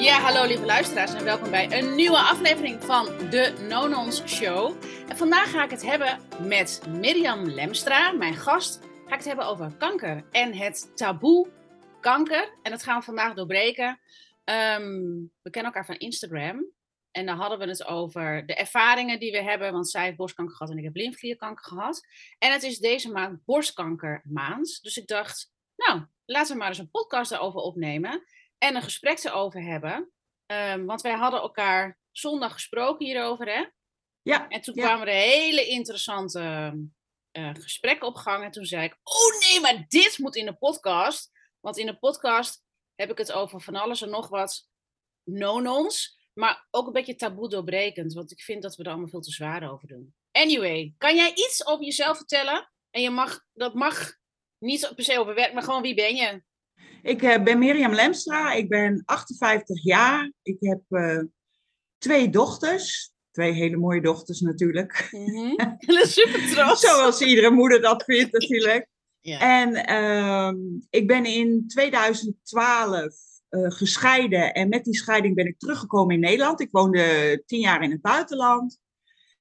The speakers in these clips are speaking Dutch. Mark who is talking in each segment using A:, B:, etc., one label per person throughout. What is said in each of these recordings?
A: Ja, hallo lieve luisteraars en welkom bij een nieuwe aflevering van de Nonons Show. En vandaag ga ik het hebben met Mirjam Lemstra, mijn gast. Ga ik het hebben over kanker en het taboe kanker. En dat gaan we vandaag doorbreken. Ehm, we kennen elkaar van Instagram. En dan hadden we het over de ervaringen die we hebben. Want zij heeft borstkanker gehad en ik heb lymfeklierkanker gehad. En het is deze maand borstkankermaand. Dus ik dacht, nou, laten we maar eens een podcast erover opnemen en een gesprek erover hebben. Ehm, want wij hadden elkaar zondag gesproken hierover, hè?
B: Ja.
A: En toen
B: ja.
A: kwamen er hele interessante eh, gesprekken op gang. En toen zei ik, oh nee, maar dit moet in de podcast. Want in de podcast heb ik het over van alles en nog wat nonons. Maar ook een beetje taboe doorbrekend. Want ik vind dat we er allemaal veel te zwaar over doen. Anyway, kan jij iets over jezelf vertellen? En je mag, dat mag niet per se over werk, maar gewoon wie ben je?
B: Ik eh, ben Mirjam Lemstra, ik ben 58 jaar. Ik heb eh, twee dochters. Twee hele mooie dochters natuurlijk.
A: Mhm. Super trots.
B: Zoals iedere moeder dat vindt natuurlijk.
A: Ja.
B: En ehm, ik ben in 2012 eh, gescheiden. En met die scheiding ben ik teruggekomen in Nederland. Ik woonde tien jaar in het buitenland.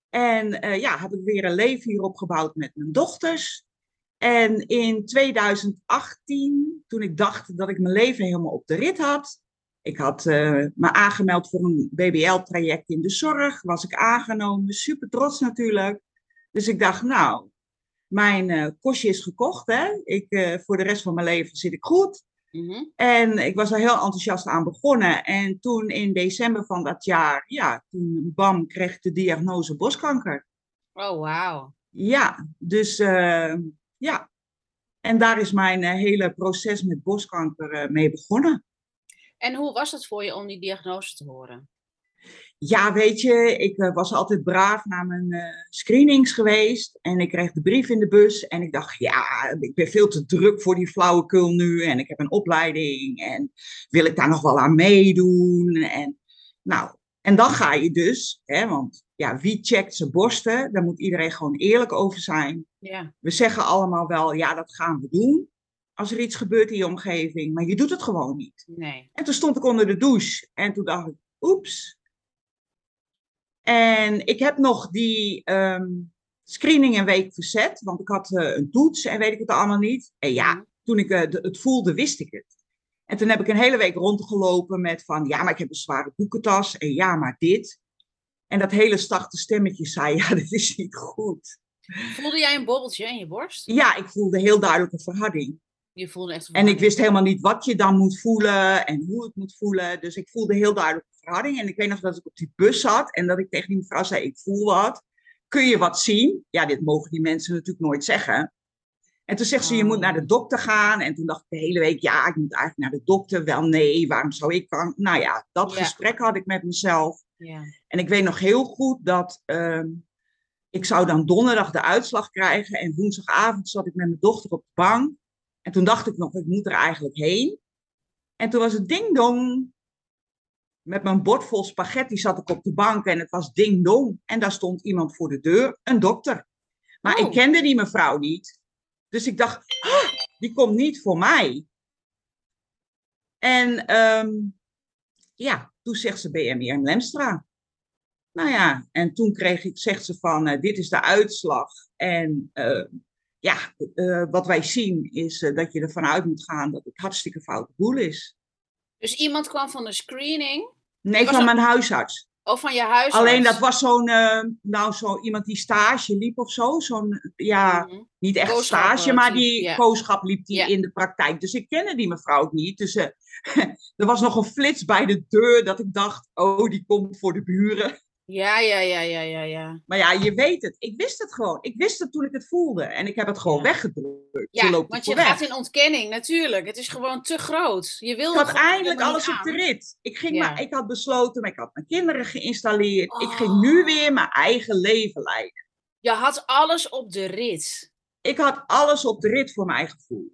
B: En ja, heb ik weer een leven hier opgebouwd met mijn dochters. En in 2018, toen ik dacht dat ik mijn leven helemaal op de rit had. Ik had eh, me aangemeld voor een BBL-traject in de zorg. Was ik aangenomen, super trots natuurlijk. Dus ik dacht, nou, mijn eh, kostje is gekocht. Hè? Ik, eh, voor de rest van mijn leven zit ik goed.
A: Mhm.
B: En ik was er heel enthousiast aan begonnen. En toen in december van dat jaar, ja, toen bam, kreeg ik de diagnose borstkanker.
A: Oh, wauw.
B: Ja, dus ja. En daar is mijn eh, hele proces met borstkanker eh, mee begonnen.
A: En hoe was het voor je om die diagnose te horen?
B: Ja, weet je, ik eh, was altijd braaf naar mijn screenings geweest. En ik kreeg de brief in de bus. En ik dacht, ja, ik ben veel te druk voor die flauwekul nu. En ik heb een opleiding. En wil ik daar nog wel aan meedoen? En, nou, en dan ga je dus, hè, want ja, wie checkt zijn borsten? Daar moet iedereen gewoon eerlijk over zijn.
A: Ja.
B: We zeggen allemaal wel, ja, dat gaan we doen. Als er iets gebeurt in je omgeving. Maar je doet het gewoon niet.
A: Nee.
B: En toen stond ik onder de douche. En toen dacht ik, oeps. En ik heb nog die ehm, screening een week verzet. Want ik had eh, een toets en weet ik het allemaal niet. En ja,
A: Mhm.
B: toen ik eh, het voelde, wist ik het. En toen heb ik een hele week rondgelopen met van... Ja, maar ik heb een zware boekentas. En ja, maar dit. En dat hele zachte stemmetje zei, ja, dit is niet goed.
A: Voelde jij een bobbeltje in je borst?
B: Ja, ik voelde heel duidelijk een verharding.
A: Je voelde echt
B: En ik wist helemaal niet wat je dan moet voelen en hoe het moet voelen. Dus ik voelde heel duidelijk een verharding. En ik weet nog dat ik op die bus zat en dat ik tegen die mevrouw zei, ik voel wat. Kun je wat zien? Ja, dit mogen die mensen natuurlijk nooit zeggen. En toen zegt ze, je moet naar de dokter gaan. En toen dacht ik de hele week, ja, ik moet eigenlijk naar de dokter. Wel nee, waarom zou ik kan? Nou ja, dat
A: Ja.
B: gesprek had ik met mezelf.
A: Ja.
B: En ik weet nog heel goed dat ehm, ik zou dan donderdag de uitslag krijgen. En woensdagavond zat ik met mijn dochter op de bank. En toen dacht ik nog, ik moet er eigenlijk heen. En toen was het ding dong. Met mijn bord vol spaghetti zat ik op de bank en het was ding dong. En daar stond iemand voor de deur, een dokter. Maar
A: Oh.
B: ik kende die mevrouw niet. Dus ik dacht, "Ah, die komt niet voor mij. En ehm, ja, toen zegt ze BMI en Lemstra. Nou ja, en toen kreeg ik, zegt ze van, eh, dit is de uitslag. En eh, ja, eh, wat wij zien is eh, dat je ervan uit moet gaan dat het hartstikke foute boel is.
A: Dus iemand kwam van de screening,
B: Nee, van mijn huisarts.
A: Of van je huisarts?
B: Alleen dat was zo'n, eh, nou zo iemand die stage liep of zo. Zo'n, ja,
A: Mhm.
B: niet echt
A: Kooschap,
B: stage,
A: eh,
B: maar die
A: ja.
B: kooschap liep die
A: Ja.
B: in de praktijk. Dus ik kende die mevrouw ook niet. Dus eh, er was nog een flits bij de deur dat ik dacht, oh, die komt voor de buren.
A: Ja, ja, ja, ja, ja, ja.
B: Maar ja, je weet het. Ik wist het gewoon. Ik wist het toen ik het voelde. En ik heb het gewoon
A: Ja.
B: weggedrukt. je
A: Ja, want je gaat in ontkenning, natuurlijk. Het is gewoon te groot. Je wil
B: Ik had eindelijk alles op de rit. Ik, ging
A: Ja.
B: maar, ik had besloten, maar ik had mijn kinderen geïnstalleerd. Ik
A: Oh.
B: ging nu weer mijn eigen leven leiden.
A: Je had alles op de rit.
B: Ik had alles op de rit voor mijn gevoel.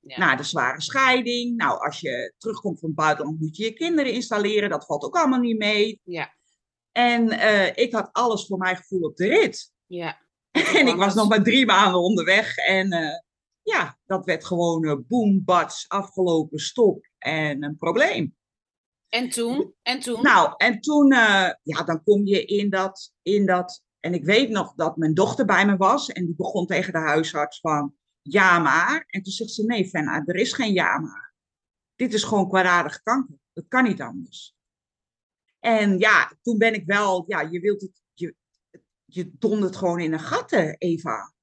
A: Ja.
B: Na de zware scheiding. Nou, als je terugkomt van het buitenland moet je je kinderen installeren. Dat valt ook allemaal niet mee.
A: Ja,
B: En eh, ik had alles voor mijn gevoel op de rit.
A: ja.
B: En ik was nog maar drie maanden onderweg. En eh, ja, dat werd gewoon eh boom, bats, afgelopen, stop en een probleem.
A: En toen? En toen?
B: Nou, en toen, ja, dan kom je in dat, in dat. En ik weet nog dat mijn dochter bij me was. En die begon tegen de huisarts van, ja maar. En toen zegt ze, nee Fenna, er is geen ja maar. Dit is gewoon kwaadaardige kanker. Dat kan niet anders. En ja, toen ben ik wel, ja, je wilt het, je, je dondert gewoon in een gatten, Eva.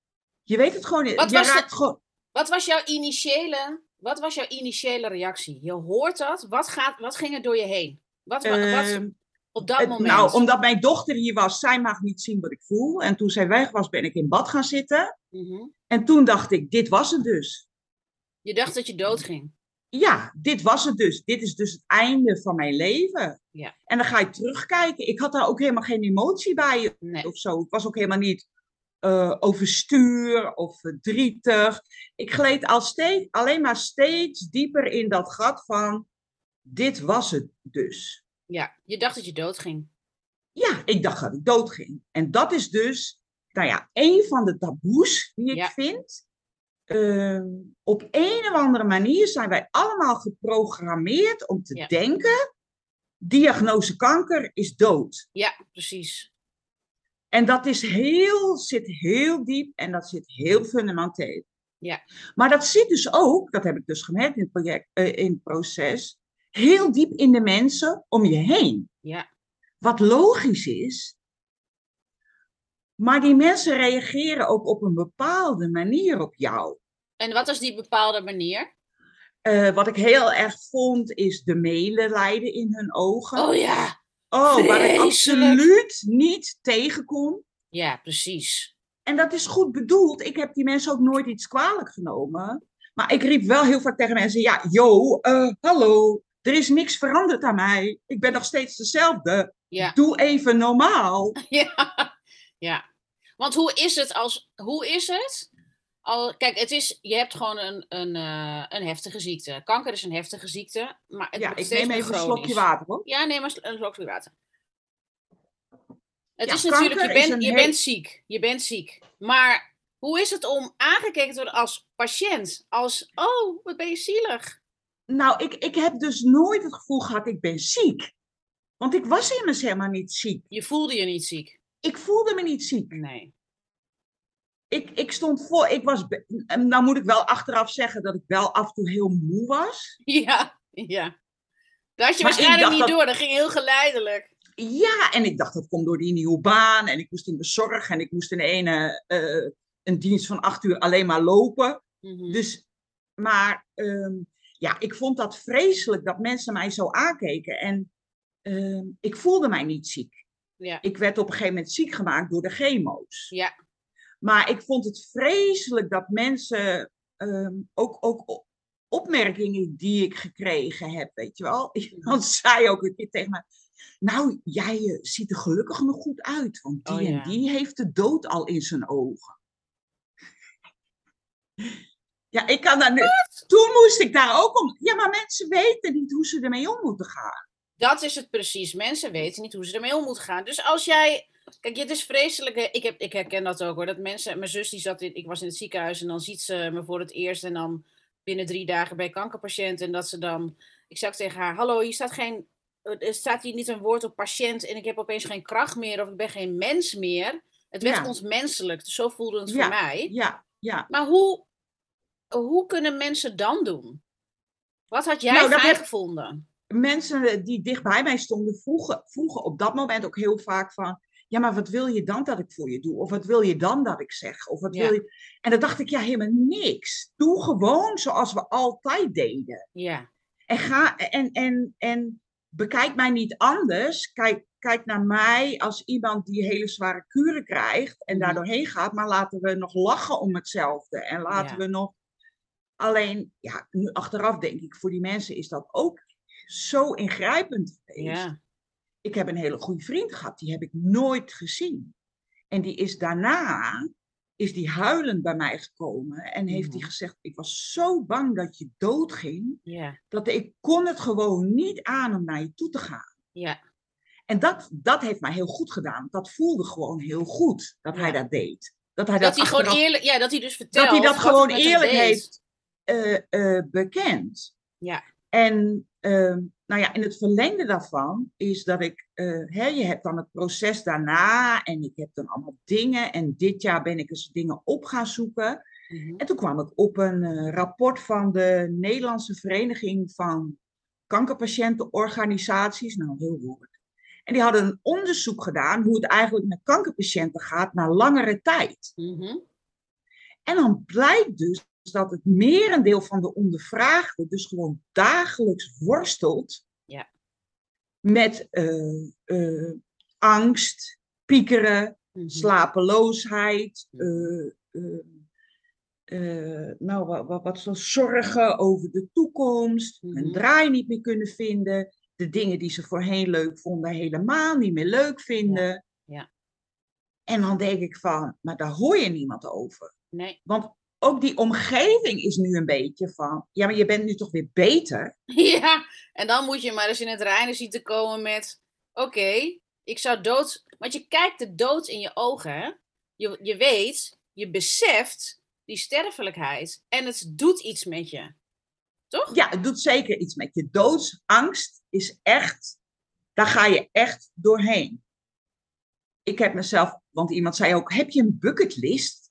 B: Je weet het gewoon,
A: wat
B: je
A: was
B: raakt gewoon...
A: Wat was jouw initiële, wat was jouw initiële reactie? Je hoort dat, wat, gaat, wat ging er door je heen? Wat, wat,
B: Ehm,
A: op dat
B: het-
A: moment?
B: Nou, omdat mijn dochter hier was, zij mag niet zien wat ik voel. En toen zij weg was, ben ik in bad gaan zitten.
A: Mhm.
B: En toen dacht ik, dit was het dus.
A: Je dacht dat je doodging.
B: Ja, dit was het dus. Dit is dus het einde van mijn leven.
A: Ja.
B: En dan ga je terugkijken. Ik had daar ook helemaal geen emotie bij
A: Nee.
B: of zo. Ik was ook helemaal niet eh, overstuur of verdrietig. Ik gleed al steeds, alleen maar steeds dieper in dat gat van, dit was het dus.
A: Ja, je dacht dat je doodging.
B: Ja, ik dacht dat ik doodging. En dat is dus, nou ja, een van de taboes die ik
A: Ja.
B: vind. Ehm, op een of andere manier zijn wij allemaal geprogrammeerd om te
A: Ja.
B: denken: diagnose kanker is dood.
A: Ja, precies.
B: En dat is heel, zit heel diep en dat zit heel fundamenteel.
A: Ja.
B: Maar dat zit dus ook, dat heb ik dus gemerkt in het, project, eh, in het proces, heel diep in de mensen om je heen.
A: Ja,
B: Wat logisch is. Maar die mensen reageren ook op een bepaalde manier op jou.
A: En wat is die bepaalde manier?
B: Eh, wat ik heel erg vond, is de medelijden in hun ogen.
A: Oh ja,
B: Oh, waar ik absoluut niet tegenkom.
A: ja, precies.
B: En dat is goed bedoeld. Ik heb die mensen ook nooit iets kwalijk genomen. Maar ik riep wel heel vaak tegen mensen: ja, yo, eh, hallo, er is niks veranderd aan mij. Ik ben nog steeds dezelfde.
A: Ja,
B: Doe even normaal.
A: ja, ja. Want hoe is het als, hoe is het? Al, kijk, het is, je hebt gewoon een, een, eh, een heftige ziekte. Kanker is een heftige ziekte, maar het
B: Ja, ik neem even een slokje water hoor.
A: Ja, neem maar een sl- een slokje water. Het
B: Ja,
A: is natuurlijk, je, bent, je
B: heel-
A: bent ziek. Je bent ziek. Maar hoe is het om aangekeken te worden als patiënt? Als, oh, wat ben je zielig.
B: Nou, ik, ik heb dus nooit het gevoel gehad, ik ben ziek. Want ik was immers helemaal niet ziek.
A: Je voelde je niet ziek.
B: Ik voelde me niet ziek.
A: Nee.
B: Ik, ik stond voor, ik was, nou moet ik wel achteraf zeggen dat ik wel af en toe heel moe was.
A: Ja, ja. Dat had je
B: Maar
A: waarschijnlijk niet
B: dat-
A: door. Dat ging heel geleidelijk.
B: Ja, en ik dacht dat komt door die nieuwe baan. En ik moest in de zorg en ik moest in de ene eh, een dienst van acht uur alleen maar lopen.
A: Mhm.
B: Dus, maar ehm, ja, ik vond dat vreselijk dat mensen mij zo aankeken. En ehm, ik voelde mij niet ziek.
A: Ja.
B: Ik werd op een gegeven moment ziek gemaakt door de chemo's.
A: Ja,
B: Maar ik vond het vreselijk dat mensen ehm, ook, ook opmerkingen die ik gekregen heb, weet je wel. Iemand zei ook een keer tegen mij, nou, jij eh, ziet er gelukkig nog goed uit, want die
A: Oh, ja.
B: en die heeft de dood al in zijn ogen. Ja, ik kan daar nu. Toen moest ik daar ook om. Ja, maar mensen weten niet hoe ze ermee om moeten gaan.
A: dat is het precies. Mensen weten niet hoe ze ermee om moeten gaan. Dus als jij. Kijk, het is vreselijk. Ik, heb, ik herken dat ook hoor. Dat mensen. Mijn zus die zat in. Ik was in het ziekenhuis en dan ziet ze me voor het eerst. En dan binnen drie dagen bij kankerpatiënt. En dat ze dan. Ik ook tegen haar: Hallo, hier staat geen. Er staat hier niet een woord op patiënt. En ik heb opeens geen kracht meer. Of ik ben geen mens meer. Het werd
B: Ja.
A: ontmenselijk. Dus zo voelde het
B: Ja.
A: voor mij.
B: Ja, ja.
A: Maar hoe, hoe kunnen mensen dan doen? Wat had jij
B: Nou,
A: fijn gevonden?
B: Mensen die dicht bij mij stonden vroegen, vroegen op dat moment ook heel vaak van. Ja, maar wat wil je dan dat ik voor je doe? Of wat wil je dan dat ik zeg? Of wat
A: Ja.
B: wil je... En dan dacht ik, ja, helemaal niks. Doe gewoon zoals we altijd deden.
A: Ja,
B: En, ga, en, en, en bekijk mij niet anders. Kijk, kijk naar mij als iemand die hele zware kuren krijgt en daar
A: Mhm.
B: doorheen gaat. Maar laten we nog lachen om hetzelfde. En laten
A: Ja.
B: we nog. Alleen, ja, nu achteraf denk ik, voor die mensen is dat ook zo ingrijpend geweest.
A: ja,
B: Ik heb een hele goede vriend gehad, die heb ik nooit gezien. En die is daarna, is die huilend bij mij gekomen en heeft die
A: Mhm.
B: gezegd, ik was zo bang dat je doodging
A: ja,
B: dat ik kon het gewoon niet aan om naar je toe te gaan.
A: ja,
B: En dat, dat heeft mij heel goed gedaan. Dat voelde gewoon heel goed dat hij dat deed. Dat hij
A: Dat
B: dat,
A: hij gewoon eerlijk, ja, dat hij dus vertelt.
B: dat hij dat gewoon eerlijk heeft eh, eh, bekend.
A: Ja.
B: En ehm, nou ja, in het verlengde daarvan is dat ik, uh, hè, je hebt dan het proces daarna en ik heb dan allemaal dingen. En dit jaar ben ik eens dingen op gaan zoeken. Mhm. En toen kwam ik op een uh, rapport van de Nederlandse Vereniging van Kankerpatiëntenorganisaties. Nou, heel woord. En die hadden een onderzoek gedaan hoe het eigenlijk met kankerpatiënten gaat na langere tijd. Mhm. En dan blijkt dus dat het merendeel van de ondervraagden dus gewoon dagelijks worstelt ja. met uh, uh, angst, piekeren, mm -hmm. slapeloosheid, uh, nou, wat, wat, wat zorgen over de toekomst, mm -hmm. een draai niet meer kunnen vinden, de dingen die ze voorheen leuk vonden helemaal niet meer leuk vinden. Ja. ja. En dan denk ik van, maar daar hoor je niemand over. Nee. Want ook die omgeving is nu een beetje van, ja, maar je bent nu toch weer beter.
A: Ja, en dan moet je maar eens in het reinen zien te komen met, oké, ik zou dood, want je kijkt de dood in je ogen, hè? Je, je weet, je beseft die sterfelijkheid en het doet iets met je. Toch?
B: Ja, het doet zeker iets met je. Doodsangst is echt, daar ga je echt doorheen. Ik heb mezelf, want iemand zei ook, heb je een bucketlist?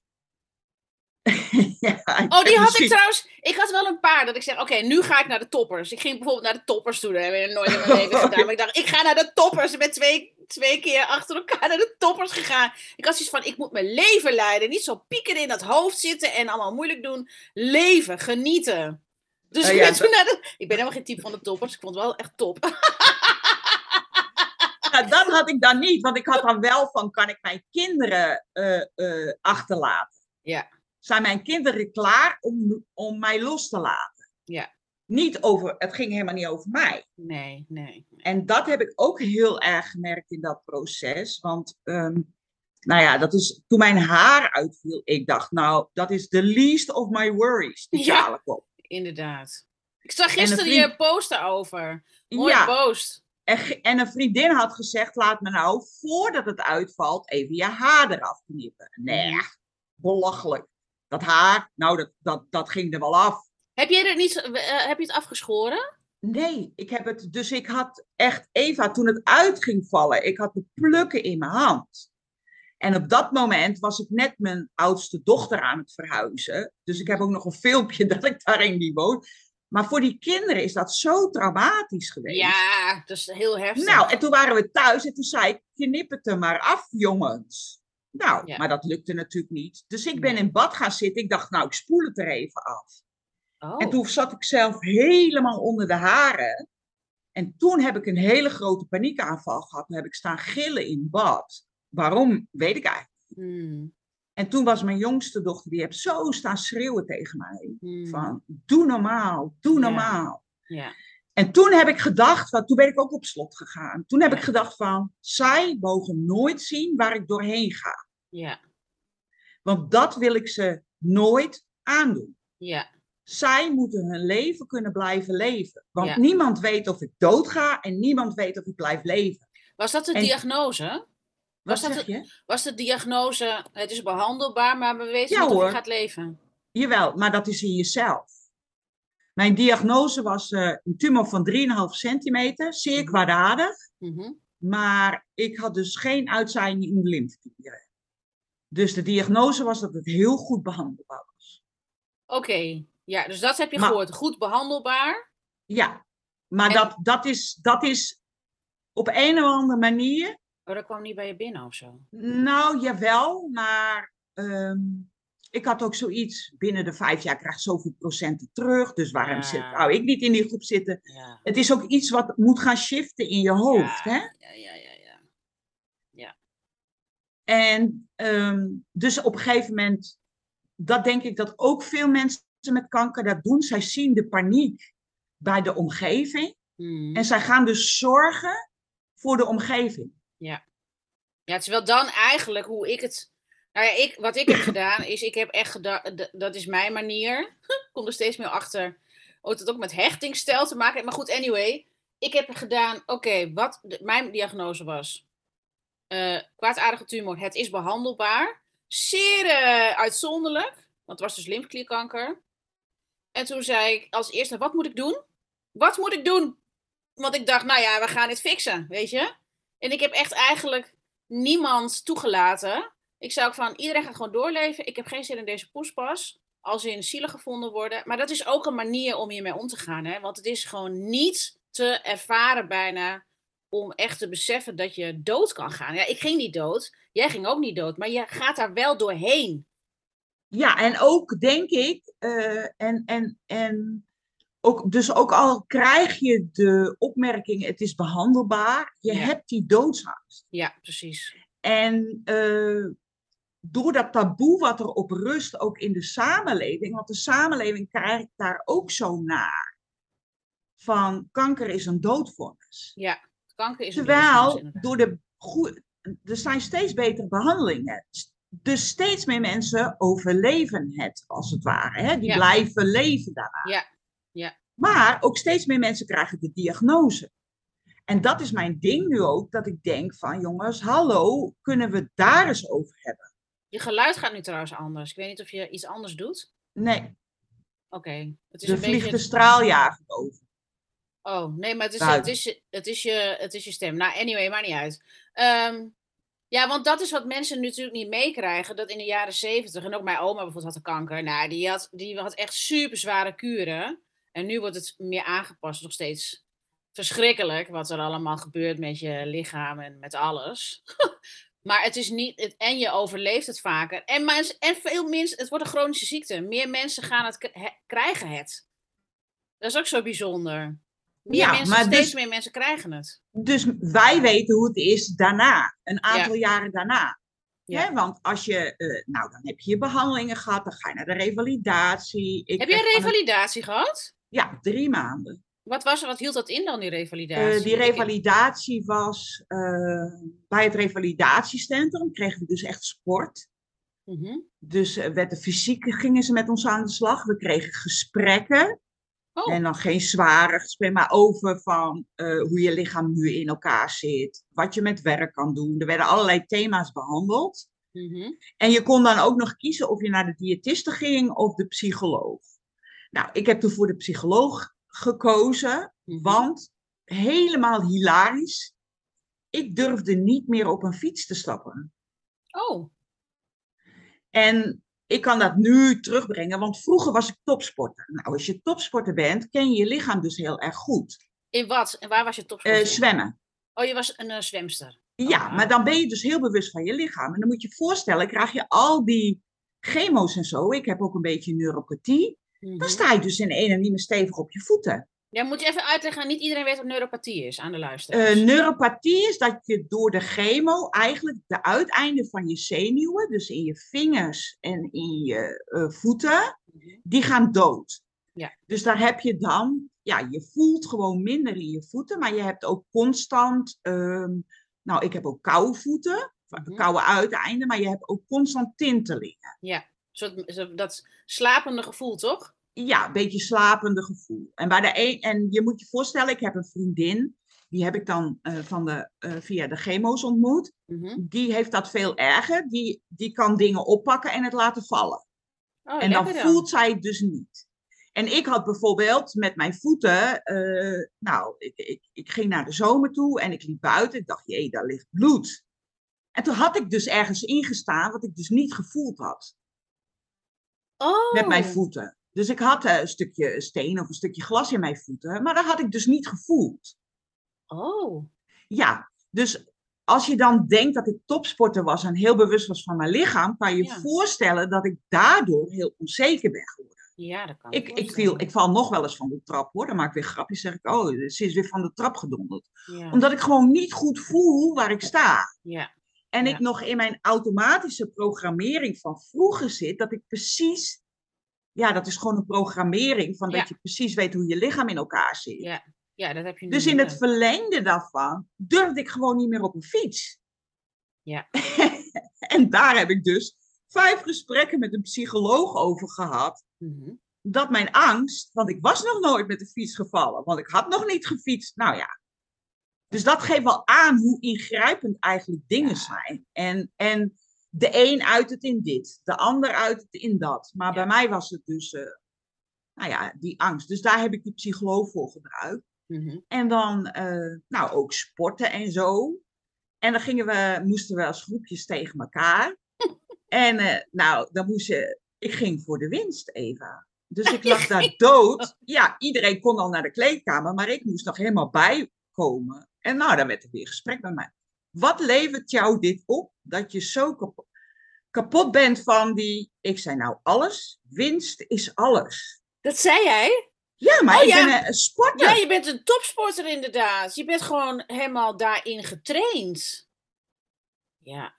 A: ja, oh, die had ik trouwens. Ik had wel een paar dat ik zeg: Oké, nu ga ik naar de toppers. Ik ging bijvoorbeeld naar de toppers toe. Dat heb ik nooit in mijn leven gedaan. Maar ik dacht: Ik ga naar de toppers. Ik ben twee, twee keer achter elkaar naar de toppers gegaan. Ik had zoiets van: Ik moet mijn leven leiden. Niet zo pieken in dat hoofd zitten en allemaal moeilijk doen. Leven, genieten. Dus uh, ik, ben toen naar de, ik ben helemaal geen type van de toppers. Ik vond het wel echt top.
B: Nou, dat had ik dan niet. Want ik had dan wel van: Kan ik mijn kinderen uh, uh, achterlaten? Ja zijn mijn kinderen klaar om, om mij los te laten. Ja. Niet over, het ging helemaal niet over mij.
A: Nee, nee.
B: En dat heb ik ook heel erg gemerkt in dat proces. Want, um, nou ja, dat is toen mijn haar uitviel. Ik dacht, nou, dat is the least of my worries. Die ja,
A: op. inderdaad. Ik zag gisteren vriend... je post daarover. Mooie ja. post.
B: En, en, een vriendin had gezegd, laat me nou, voordat het uitvalt, even je haar eraf knippen. Nee, belachelijk dat haar, nou, dat, dat, dat ging er wel af.
A: Heb je, er niet, uh, heb je het afgeschoren?
B: Nee, ik heb het, dus ik had echt, Eva, toen het uit ging vallen, ik had de plukken in mijn hand. En op dat moment was ik net mijn oudste dochter aan het verhuizen. Dus ik heb ook nog een filmpje dat ik daarin die woon. Maar voor die kinderen is dat zo traumatisch geweest.
A: Ja, dat is heel heftig.
B: Nou, en toen waren we thuis en toen zei ik, knip het er maar af, jongens. Nou, maar dat lukte natuurlijk niet. Dus ik ben in bad gaan zitten. Ik dacht, nou, ik spoel het er even af. Oh. En toen zat ik zelf helemaal onder de haren. En toen heb ik een hele grote paniekaanval gehad. Toen heb ik staan gillen in bad. Waarom, weet ik eigenlijk niet. Hmm. En toen was mijn jongste dochter, die heeft zo staan schreeuwen tegen mij. Hmm. Van, doe normaal, doe normaal. Ja. En toen heb ik gedacht, want toen ben ik ook op slot gegaan. Toen heb ik gedacht van, zij mogen nooit zien waar ik doorheen ga. Ja. Want dat wil ik ze nooit aandoen. Ja. Zij moeten hun leven kunnen blijven leven. Want niemand weet of ik doodga en niemand weet of ik blijf leven.
A: Was dat de diagnose? Was
B: wat
A: dat
B: zeg je?
A: Was de diagnose, het is behandelbaar, maar we weten niet of je gaat leven?
B: Jawel, maar dat is in jezelf. Mijn diagnose was uh, een tumor van 3,5 centimeter, zeer mhm. kwaadaardig. Mm Maar ik had dus geen uitzaaiing in de lymfeklieren. Dus de diagnose was dat het heel goed behandelbaar was.
A: Oké, ja, dus dat heb je gehoord. Goed behandelbaar?
B: Ja, maar dat, dat, is, dat is op een of andere manier.
A: Oh, dat kwam niet bij je binnen of zo?
B: Nou, jawel, maar um, ik had ook zoiets, binnen de vijf jaar krijg je zoveel procenten terug. Dus waarom ja. zit, nou ik niet in die groep zitten? Ja. Het is ook iets wat moet gaan shiften in je hoofd.
A: Ja,
B: hè?
A: ja, ja, ja. ja. ja.
B: En um, dus op een gegeven moment, dat denk ik dat ook veel mensen met kanker dat doen. Zij zien de paniek bij de omgeving. Hmm. En zij gaan dus zorgen voor de omgeving.
A: Ja. Ja, wel dan eigenlijk hoe ik het nou ja, ik, wat ik heb gedaan is, ik heb echt gedacht, dat is mijn manier. Ik kom er steeds meer achter. Ook het ook met hechtingstijl te maken Maar goed, anyway. Ik heb gedaan, oké, wat mijn diagnose was. Uh, kwaadaardige tumor, het is behandelbaar. Zeer uh, uitzonderlijk, want het was dus lymfeklierkanker. En toen zei ik als eerste, wat moet ik doen? wat moet ik doen? Want ik dacht, nou ja, we gaan dit fixen, weet je? En ik heb echt eigenlijk niemand toegelaten. Ik zou ook van, iedereen gaat gewoon doorleven. Ik heb geen zin in deze poespas. Als in zielen gevonden worden. Maar dat is ook een manier om hiermee om te gaan. Hè? Want het is gewoon niet te ervaren bijna om echt te beseffen dat je dood kan gaan. Ja, ik ging niet dood. Jij ging ook niet dood. Maar je gaat daar wel doorheen.
B: Ja, en ook denk ik, uh, en, en, en ook, dus ook al krijg je de opmerking, het is behandelbaar, je hebt die doodsangst.
A: Ja, precies.
B: En uh, door dat taboe wat er op rust, ook in de samenleving, want de samenleving krijgt daar ook zo naar. Van kanker is een doodvonnis.
A: Ja, kanker is
B: een Terwijl door de goede, er zijn steeds betere behandelingen. Dus steeds meer mensen overleven het, als het ware. Hè? Die blijven leven daarna.
A: Ja. Ja.
B: Maar ook steeds meer mensen krijgen de diagnose. En dat is mijn ding nu ook, dat ik denk van jongens, hallo, kunnen we het daar eens over hebben?
A: Je geluid gaat nu trouwens anders. Ik weet niet of je iets anders doet.
B: Nee.
A: Oké. Okay.
B: Er vliegt de straaljager over.
A: Oh, nee, maar het is, het is, het, is je, het is je stem. Nou, anyway, maakt niet uit. Um, ja, want dat is wat mensen natuurlijk niet meekrijgen. Dat in de jaren zeventig, en ook mijn oma bijvoorbeeld had de kanker. Nou, die had, die had echt super zware kuren. En nu wordt het meer aangepast, nog steeds verschrikkelijk wat er allemaal gebeurt met je lichaam en met alles. maar het is niet, het, en je overleeft het vaker. En, maar, en veel mensen, het wordt een chronische ziekte. Meer mensen gaan het krijgen het. Dat is ook zo bijzonder. Meer ja, mensen, maar steeds dus, meer mensen krijgen het.
B: Dus wij weten hoe het is daarna, een aantal jaren daarna. Ja. Want als je, uh, nou dan heb je je behandelingen gehad, dan ga je naar de revalidatie.
A: Ik heb je een revalidatie gehad?
B: Ja, drie maanden.
A: Wat, was, wat hield dat in dan, die revalidatie?
B: Uh, die revalidatie was uh, bij het revalidatiecentrum, kregen we dus echt sport. Mm -hmm. Dus werd de fysiek gingen ze met ons aan de slag. We kregen gesprekken. Oh. En dan geen zware gesprekken, maar over van hoe je lichaam nu in elkaar zit. Wat je met werk kan doen. Er werden allerlei thema's behandeld. Mm -hmm. En je kon dan ook nog kiezen of je naar de diëtiste ging of de psycholoog. Nou, ik heb toen voor de psycholoog gekozen, mhm. want helemaal hilarisch. Ik durfde niet meer op een fiets te stappen.
A: Oh.
B: En ik kan dat nu terugbrengen, want vroeger was ik topsporter. Nou, als je topsporter bent, ken je je lichaam dus heel erg goed.
A: In wat? En waar was je topsporter?
B: Uh, zwemmen.
A: Oh, je was een uh, zwemster.
B: Ja, oh, maar dan ben je dus heel bewust van je lichaam. En dan moet je je voorstellen, krijg je al die chemo's en zo. Ik heb ook een beetje neuropathie. Dan mhm. sta je dus in ene niet meer stevig op je voeten.
A: Ja, moet je even uitleggen, niet iedereen weet wat neuropathie is aan de luisteraars.
B: Uh, neuropathie is dat je door de chemo eigenlijk de uiteinden van je zenuwen, dus in je vingers en in je uh, voeten, mhm. die gaan dood.
A: Ja.
B: Dus daar heb je dan, ja, je voelt gewoon minder in je voeten, maar je hebt ook constant, um, nou, ik heb ook koude voeten, mm koude uiteinden, maar je hebt ook constant tintelingen.
A: Ja, zo, dat slapende gevoel, toch?
B: Ja, een beetje slapende gevoel. En, bij de een, en je moet je voorstellen, ik heb een vriendin, die heb ik dan uh, van de, uh, via de chemo's ontmoet. Mm-hmm. Die heeft dat veel erger. Die, die kan dingen oppakken en het laten vallen. Oh, en dan, dan voelt zij het dus niet. En ik had bijvoorbeeld met mijn voeten, uh, nou, ik, ik, ik ging naar de zomer toe en ik liep buiten. Ik dacht, jee, daar ligt bloed. En toen had ik dus ergens ingestaan wat ik dus niet gevoeld had.
A: Oh.
B: Met mijn voeten. Dus ik had een stukje steen of een stukje glas in mijn voeten, maar dat had ik dus niet gevoeld.
A: Oh.
B: Ja, dus als je dan denkt dat ik topsporter was en heel bewust was van mijn lichaam, kan je je voorstellen dat ik daardoor heel onzeker ben geworden.
A: Ja, dat kan
B: ik, ik, viel, ik val nog wel eens van de trap hoor. Dan maak ik weer grapjes. Zeg ik, oh, ze is weer van de trap gedonderd. Ja. Omdat ik gewoon niet goed voel waar ik sta.
A: Ja.
B: En ik nog in mijn automatische programmering van vroeger zit, dat ik precies ja, dat is gewoon een programmering van dat je precies weet hoe je lichaam in elkaar zit.
A: Ja, ja dat heb je
B: Dus in het verlengde daarvan durfde ik gewoon niet meer op een fiets.
A: Ja.
B: en daar heb ik dus vijf gesprekken met een psycholoog over gehad. Mhm. Dat mijn angst, want ik was nog nooit met de fiets gevallen, want ik had nog niet gefietst. Nou ja. Dus dat geeft wel aan hoe ingrijpend eigenlijk dingen zijn. En, en de een uit het in dit, de ander uit het in dat. Maar bij mij was het dus uh, nou ja, die angst. Dus daar heb ik die psycholoog voor gebruikt.
A: Mhm.
B: En dan, eh, nou, ook sporten en zo. En dan gingen we, moesten we als groepjes tegen elkaar. en uh, nou, dan moest je, ik ging voor de winst, Eva. Dus ik lag daar dood. Ja, iedereen kon al naar de kleedkamer, maar ik moest nog helemaal bijkomen. En nou, dan werd er weer gesprek bij mij. Wat levert jou dit op, dat je zo kapot, kapot bent van die... Ik zei nou, alles, winst is alles.
A: Dat zei jij?
B: Ja, maar
A: Oh,
B: ik
A: ja.
B: ben een sporter.
A: Ja, je bent een topsporter inderdaad. Je bent gewoon helemaal daarin getraind. Ja.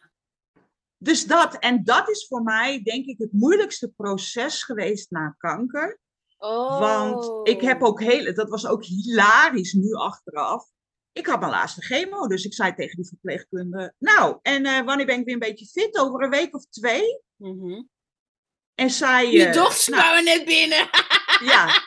B: Dus dat, en dat is voor mij denk ik het moeilijkste proces geweest na kanker.
A: Oh.
B: Want ik heb ook heel, dat was ook hilarisch nu achteraf. Ik had mijn laatste chemo, dus ik zei tegen die verpleegkundige, nou, en eh, wanneer ben ik weer een beetje fit? Over een week of twee?
A: Mhm.
B: En zij...
A: Je
B: eh,
A: dochter
B: nou,
A: net binnen.
B: Ja.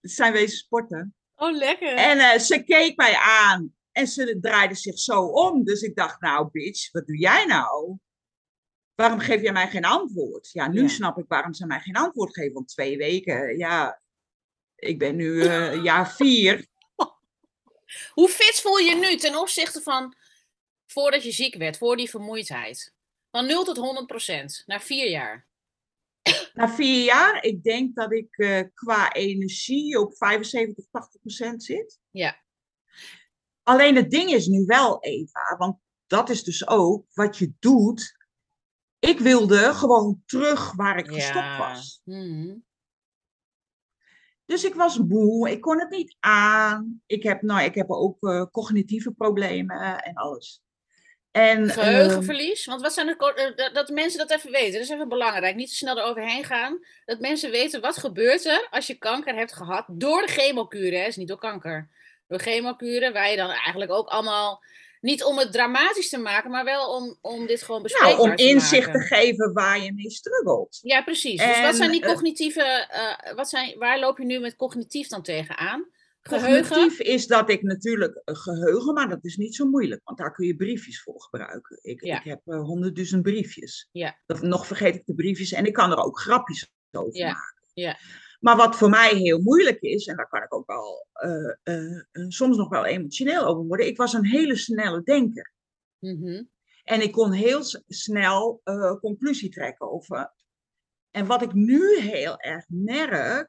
B: Zijn wezen sporten.
A: Oh, lekker.
B: En eh, ze keek mij aan en ze draaide zich zo om. Dus ik dacht, nou bitch, wat doe jij nou? Waarom geef jij mij geen antwoord? Ja, nu
A: Ja.
B: snap ik waarom ze mij geen antwoord geven. Want twee weken, ja, ik ben nu eh, jaar vier.
A: Hoe fit voel je nu ten opzichte van voordat je ziek werd, voor die vermoeidheid? Van 0 tot 100 procent, na vier jaar.
B: Na vier jaar, ik denk dat ik eh, qua energie op 75, 80 procent zit.
A: Ja.
B: Alleen het ding is nu wel, Eva, want dat is dus ook wat je doet. Ik wilde gewoon terug waar ik gestopt was.
A: Mhm.
B: Dus ik was moe, ik kon het niet aan. Ik heb, nou, ik heb ook eh, cognitieve problemen en alles. En, eh,
A: Geheugenverlies? Want wat zijn de, eh, dat, dat mensen dat even weten. Dat is even belangrijk. Niet te snel eroverheen gaan. Dat mensen weten wat gebeurt er als je kanker hebt gehad door de chemokuren. Hè? is niet door kanker. Door chemokuren, waar je dan eigenlijk ook allemaal... Niet om het dramatisch te maken, maar wel om, om dit gewoon bespreekbaar
B: nou, om
A: te
B: inzicht
A: maken.
B: te geven waar je mee struggelt.
A: Ja, precies. Dus wat zijn die
B: eh,
A: cognitieve... eh, wat zijn, waar loop je nu met cognitief dan tegenaan? Geheugen?
B: Cognitief is dat ik natuurlijk geheugen, maar dat is niet zo moeilijk, want daar kun je briefjes voor gebruiken. Ik,
A: Ja.
B: ik heb eh, honderdduizend briefjes.
A: Ja.
B: Dat, nog vergeet ik de briefjes en ik kan er ook grapjes over
A: Ja.
B: maken.
A: Ja.
B: Maar wat voor mij heel moeilijk is, en daar kan ik ook wel eh, eh, eh, soms nog wel emotioneel over worden, ik was een hele snelle denker.
A: Mhm.
B: En ik kon heel snel conclusie trekken over. En wat ik nu heel erg merk,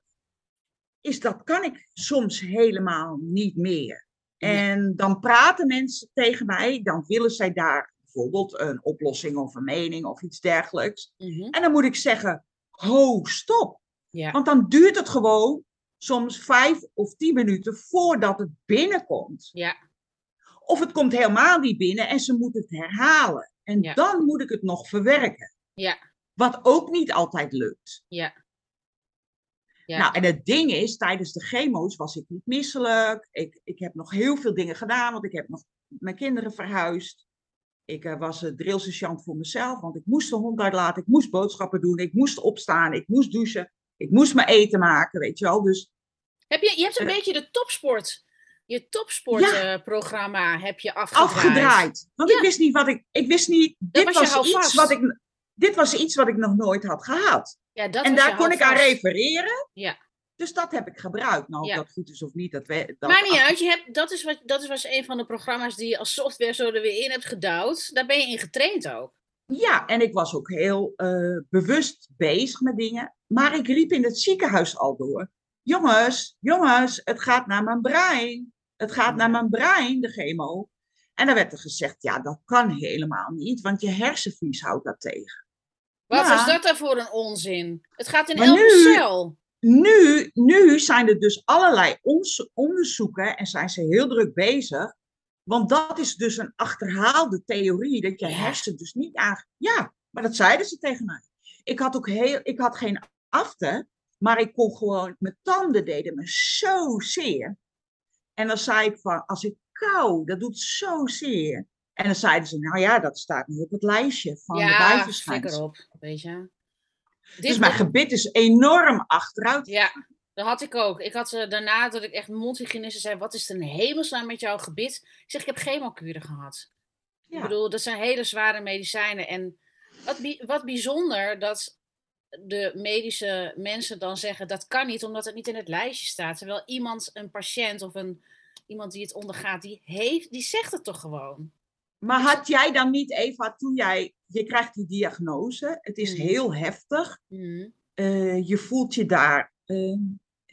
B: is dat kan ik soms helemaal niet meer. En dan praten mensen tegen mij, dan willen zij daar bijvoorbeeld een oplossing of een mening of iets dergelijks.
A: Mhm.
B: En dan moet ik zeggen, ho, stop.
A: Ja.
B: Want dan duurt het gewoon soms vijf of tien minuten voordat het binnenkomt.
A: Ja.
B: Of het komt helemaal niet binnen en ze moet het herhalen. En
A: Ja.
B: dan moet ik het nog verwerken.
A: Ja.
B: Wat ook niet altijd lukt.
A: Ja. Ja.
B: Nou, en het ding is, tijdens de chemo's was ik niet misselijk. Ik, ik heb nog heel veel dingen gedaan, want ik heb nog mijn kinderen verhuisd. Ik eh, was uh, voor mezelf, want ik moest de hond uitlaten, ik moest boodschappen doen, ik moest opstaan, ik moest douchen, ik moest mijn eten maken, weet je wel. Dus
A: Heb je, je hebt een
B: Eh.
A: beetje de topsport, je topsportprogramma heb je afgedraaid.
B: afgedraaid. Want
A: Ja.
B: ik wist niet wat ik, ik wist niet, dit
A: was
B: iets wat ik, dit was iets wat ik nog nooit had gehad.
A: Ja, dat
B: en daar kon ik aan refereren.
A: Ja.
B: Dus dat heb ik gebruikt. Nou, of
A: Ja.
B: dat goed is of niet, dat we, dat
A: Maakt niet uit, je hebt, dat, is wat, dat is was een van de programma's die je als software zo er weer in hebt gedouwd. Daar ben je in getraind ook.
B: Ja, en ik was ook heel eh, bewust bezig met dingen. Maar ik riep in het ziekenhuis al door. Jongens, jongens, het gaat naar mijn brein. Het gaat naar mijn brein, de chemo. En dan werd er gezegd, ja, dat kan helemaal niet, want je hersenvlies houdt dat tegen.
A: Wat
B: Ja.
A: was dat dan voor een onzin? Het gaat in
B: Maar
A: elke
B: nu-
A: cel.
B: Nu, nu zijn er dus allerlei onderzoeken en zijn ze heel druk bezig. Want dat is dus een achterhaalde theorie, dat je
A: Ja.
B: hersen dus niet aan... Ja, maar dat zeiden ze tegen mij. Ik had ook heel, ik had geen afte, maar ik kon gewoon, mijn tanden deden me zo zeer. En dan zei ik van, als ik kou, dat doet zo zeer. En dan zeiden ze, nou ja, dat staat niet op het lijstje van de
A: Ja,
B: bijverschijnselen.
A: op, weet je.
B: Dus mijn gebit is enorm achteruit.
A: Ja, dat had ik ook. Ik had eh, daarna dat ik echt mondhygiëniste zei, wat is er in hemelsnaam met jouw gebit? Ik zeg, ik heb chemokuren gehad. Ik
B: Ja.
A: bedoel, dat zijn hele zware medicijnen. En wat, bi- wat bijzonder dat de medische mensen dan zeggen dat kan niet omdat het niet in het lijstje staat. Terwijl iemand, een patiënt of een, iemand die het ondergaat, die, heeft, die zegt het toch gewoon.
B: Maar had jij dan niet, Eva, toen jij, je krijgt die diagnose, het is
A: Mhm.
B: heel heftig,
A: Mhm.
B: Eh, je voelt je daar eh,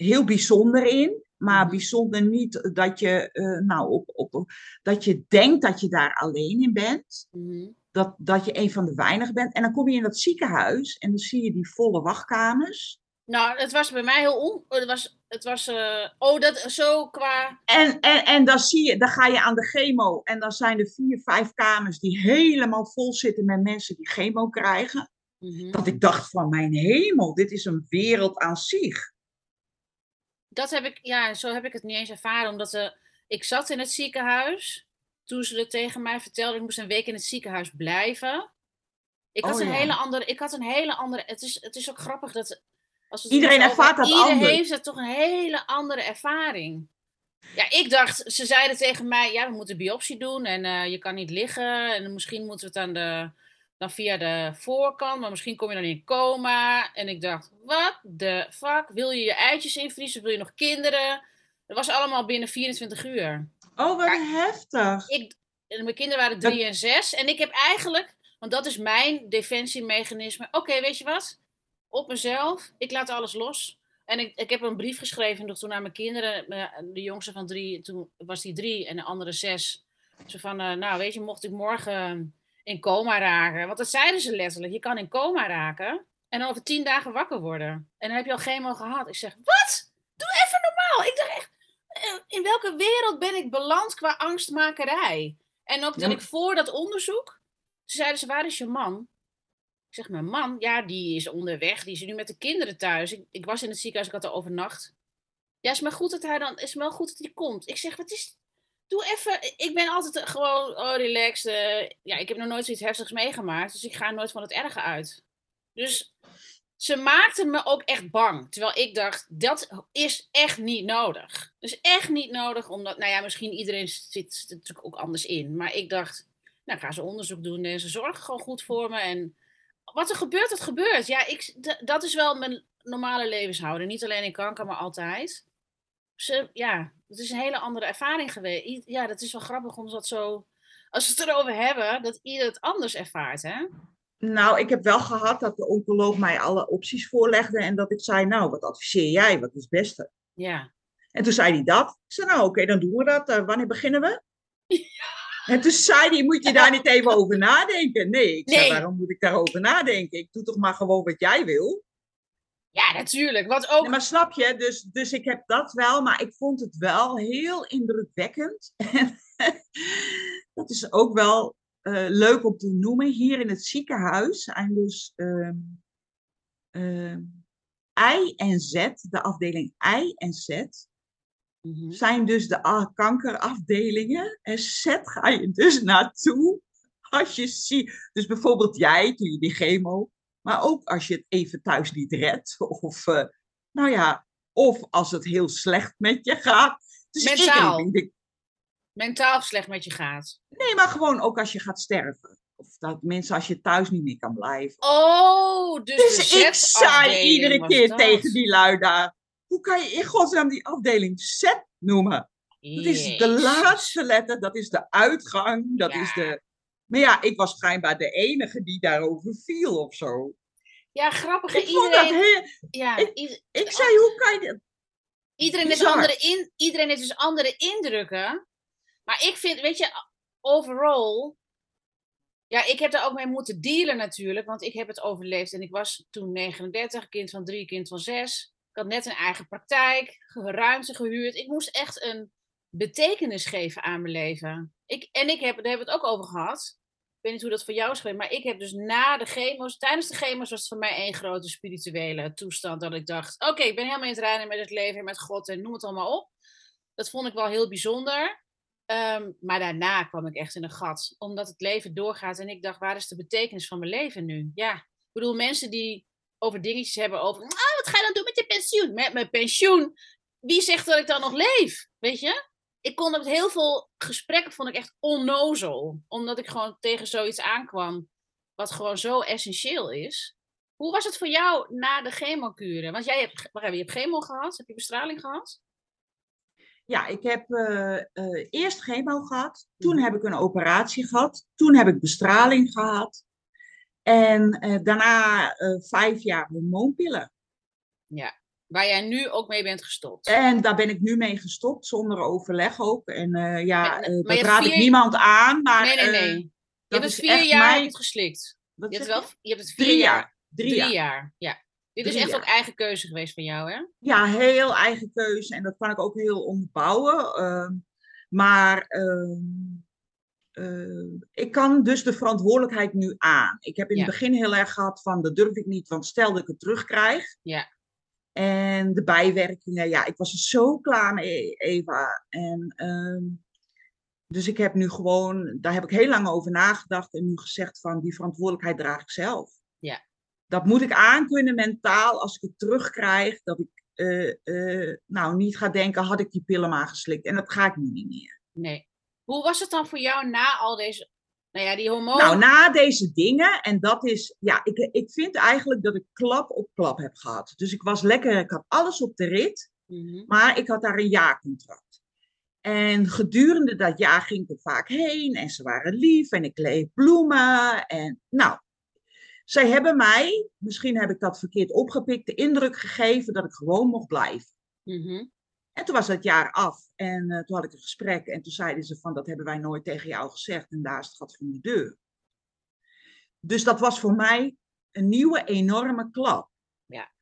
B: heel bijzonder in, maar
A: Mhm.
B: bijzonder niet dat je, eh, nou, op, op, dat je denkt dat je daar alleen in bent,
A: Mhm.
B: dat, dat je een van de weinigen bent. En dan kom je in dat ziekenhuis en dan zie je die volle wachtkamers.
A: Nou, het was bij mij heel on... Het was... Het was eh, Oh, dat zo qua...
B: En, en, en dan, zie je, dan ga je aan de chemo en dan zijn er vier, vijf kamers die helemaal vol zitten met mensen die chemo krijgen.
A: Mhm.
B: Dat ik dacht van mijn hemel, dit is een wereld aan zich.
A: Dat heb ik... Ja, zo heb ik het niet eens ervaren. Omdat eh, ik zat in het ziekenhuis. Toen ze het tegen mij vertelden. Ik moest een week in het ziekenhuis blijven. Ik had,
B: Oh,
A: een,
B: ja.
A: hele andere, ik had een hele andere... Het is, het is ook grappig dat... Als het
B: Iedereen ervaart dat
A: Iedereen
B: anders.
A: heeft het toch een hele andere ervaring. Ja, ik dacht, ze zeiden tegen mij, ja, we moeten biopsie doen en eh, je kan niet liggen. En misschien moeten we het aan de, dan via de voorkant, maar misschien kom je dan in coma. En ik dacht, wat de fuck? Wil je je eitjes invriezen? Wil je nog kinderen? Dat was allemaal binnen 24 uur.
B: Oh, wat heftig.
A: Ik, en mijn kinderen waren
B: Dat-
A: drie en zes. En ik heb eigenlijk, want dat is mijn defensiemechanisme. Oké, weet je wat? Op mezelf. Ik laat alles los. En ik, ik heb een brief geschreven nog toen naar mijn kinderen. De jongste van drie, toen was die drie en de andere zes. Zo van, eh, nou weet je, mocht ik morgen in coma raken. Want dat zeiden ze letterlijk. Je kan in coma raken en dan over tien dagen wakker worden. En dan heb je al chemo gehad. Ik zeg, wat? Doe even normaal. Ik dacht echt, eh, in welke wereld ben ik beland qua angstmakerij? En ook
B: Ja.
A: ik voor dat onderzoek, zeiden ze, waar is je man? Ik zeg, mijn man, ja, die is onderweg. Die is nu met de kinderen thuis. Ik, ik was in het ziekenhuis, ik had er overnacht. Ja, is maar goed dat hij dan, is wel goed dat hij komt. Ik zeg, wat is, doe even, ik ben altijd eh, gewoon, oh, relaxed. eh, ja, ik heb nog nooit zoiets heftigs meegemaakt, dus ik ga nooit van het erge uit. Dus ze maakten me ook echt bang. Terwijl ik dacht, dat is echt niet nodig. Dus echt niet nodig, omdat, nou ja, misschien iedereen zit er natuurlijk ook anders in. Maar ik dacht, nou, ik ga ze onderzoek doen en ze zorgen gewoon goed voor me. En wat er gebeurt, dat gebeurt. Ja, ik, dat is wel mijn normale levenshouding. Niet alleen in kanker, maar altijd. Ze, ja, het is een hele andere ervaring geweest. Ja, dat is wel grappig om dat zo... Als we het erover hebben, dat ieder het anders ervaart, hè?
B: Nou, ik heb wel gehad dat de oncoloog mij alle opties voorlegde en dat ik zei, nou, wat adviseer jij? Wat is het beste?
A: Ja.
B: En toen zei hij dat. Ik zei, nou, oké, dan doen we dat. Eh, wanneer beginnen we? En toen zei hij, moet je daar niet even over nadenken? Nee, ik zei,
A: Nee.
B: waarom moet ik daarover nadenken? Ik doe toch maar gewoon wat jij wil.
A: Ja, natuurlijk. Wat ook...
B: Maar snap je, dus, dus ik heb dat wel, maar ik vond het wel heel indrukwekkend. En dat is ook wel eh, leuk om te noemen. Hier in het ziekenhuis zijn dus ehm, I en Z, de afdeling I en Z,
A: Mhm.
B: zijn dus de kankerafdelingen. En Z ga je dus naartoe als je ziet. Dus bijvoorbeeld jij, toen je die chemo. Maar ook als je het even thuis niet redt. Of, eh, nou ja, of als het heel slecht met je gaat. Dus
A: Mentaal.
B: ik-
A: Mentaal slecht met je gaat.
B: nee, maar gewoon ook als je gaat sterven. Of dat mensen als je thuis niet meer kan blijven.
A: Oh, dus,
B: Dus
A: de
B: ik
A: Z-afdeling
B: iedere keer
A: dat.
B: tegen die lui daar. Hoe kan je in godsnaam die afdeling Z noemen? Dat is de laatste letter, dat is de uitgang, dat
A: Ja.
B: is de... Maar ja, ik was schijnbaar de enige die daarover viel of zo.
A: Ja, grappig.
B: Ik vond dat
A: Iedereen,
B: heel...
A: ja,
B: ik- Ik zei, hoe kan je... dat-
A: iedereen, andere in, iedereen heeft dus andere indrukken. Maar ik vind, weet je, overall. Ja, ik heb daar ook mee moeten dealen natuurlijk. Want ik heb het overleefd. En ik was toen 39, kind van drie, kind van zes. Ik had net een eigen praktijk, ruimte gehuurd. Ik moest echt een betekenis geven aan mijn leven. Ik, en ik heb, daar hebben we het ook over gehad. Ik weet niet hoe dat voor jou is geweest. Maar ik heb dus na de chemo's, tijdens de chemo's was het voor mij één grote spirituele toestand. Dat ik dacht, oké, ik ben helemaal in het reinen met het leven en met God en noem het allemaal op. Dat vond ik wel heel bijzonder. Ehm, maar daarna kwam ik echt in een gat. Omdat het leven doorgaat en ik dacht, waar is de betekenis van mijn leven nu? Ja, ik bedoel, mensen die over dingetjes hebben over, ah, wat ga je dan doen met je pensioen? Met mijn pensioen? Wie zegt dat ik dan nog leef? Weet je? Ik kon met heel veel gesprekken, vond ik echt onnozel. Omdat ik gewoon tegen zoiets aankwam, wat gewoon zo essentieel is. Hoe was het voor jou na de chemokuren? Want jij hebt, waar heb je, hebt chemo gehad? Heb je bestraling gehad?
B: Ja, ik heb eh, eh, eerst chemo gehad. Toen
A: Mhm.
B: heb ik een operatie gehad. Toen heb ik bestraling gehad. En eh, daarna vijf jaar hormoonpillen.
A: Ja. Waar jij nu ook mee bent gestopt.
B: En daar ben ik nu mee gestopt, zonder overleg ook. En eh, ja,
A: Maar- maar
B: dat raad ik niemand aan. Maar,
A: nee, nee,
B: eh,
A: nee. Je hebt het vier jaar
B: mijn-
A: geslikt. Je hebt, wel, je hebt het vier
B: Drie
A: jaar.
B: jaar. Drie,
A: Drie
B: jaar.
A: jaar. Ja. Dit is echt
B: jaar.
A: ook eigen keuze geweest van jou, hè?
B: Ja, heel eigen keuze. En dat kan ik ook heel onderbouwen. Ehm, maar ehm, eh, ik kan dus de verantwoordelijkheid nu aan. Ik heb in
A: Ja.
B: het begin heel erg gehad van dat durf ik niet, want stel dat ik het terugkrijg.
A: Ja.
B: En de bijwerkingen, ja, ik was er zo klaar mee, Eva. En ehm, dus ik heb nu gewoon, daar heb ik heel lang over nagedacht en nu gezegd van die verantwoordelijkheid draag ik zelf.
A: Ja.
B: Dat moet ik aankunnen mentaal als ik het terugkrijg, dat ik eh, eh, nou niet ga denken, had ik die pillen maar geslikt. En dat ga ik nu niet meer.
A: Nee. Hoe was het dan voor jou na al deze... Nou ja, die hormonen...
B: Nou, na deze dingen, en dat is, ja, ik, ik vind eigenlijk dat ik klap op klap heb gehad. Dus ik was lekker, ik had alles op de rit.
A: Mhm.
B: Maar ik had daar een jaarcontract. En gedurende dat jaar ging ik er vaak heen en ze waren lief en ik kreeg bloemen. En nou, zij hebben mij, misschien heb ik dat verkeerd opgepikt, de indruk gegeven dat ik gewoon mocht blijven.
A: Mhm.
B: En toen was dat jaar af en eh, toen had ik een gesprek en toen zeiden ze van dat hebben wij nooit tegen jou gezegd en daar is het gat van de deur. Dus dat was voor mij een nieuwe enorme klap.
A: Ja.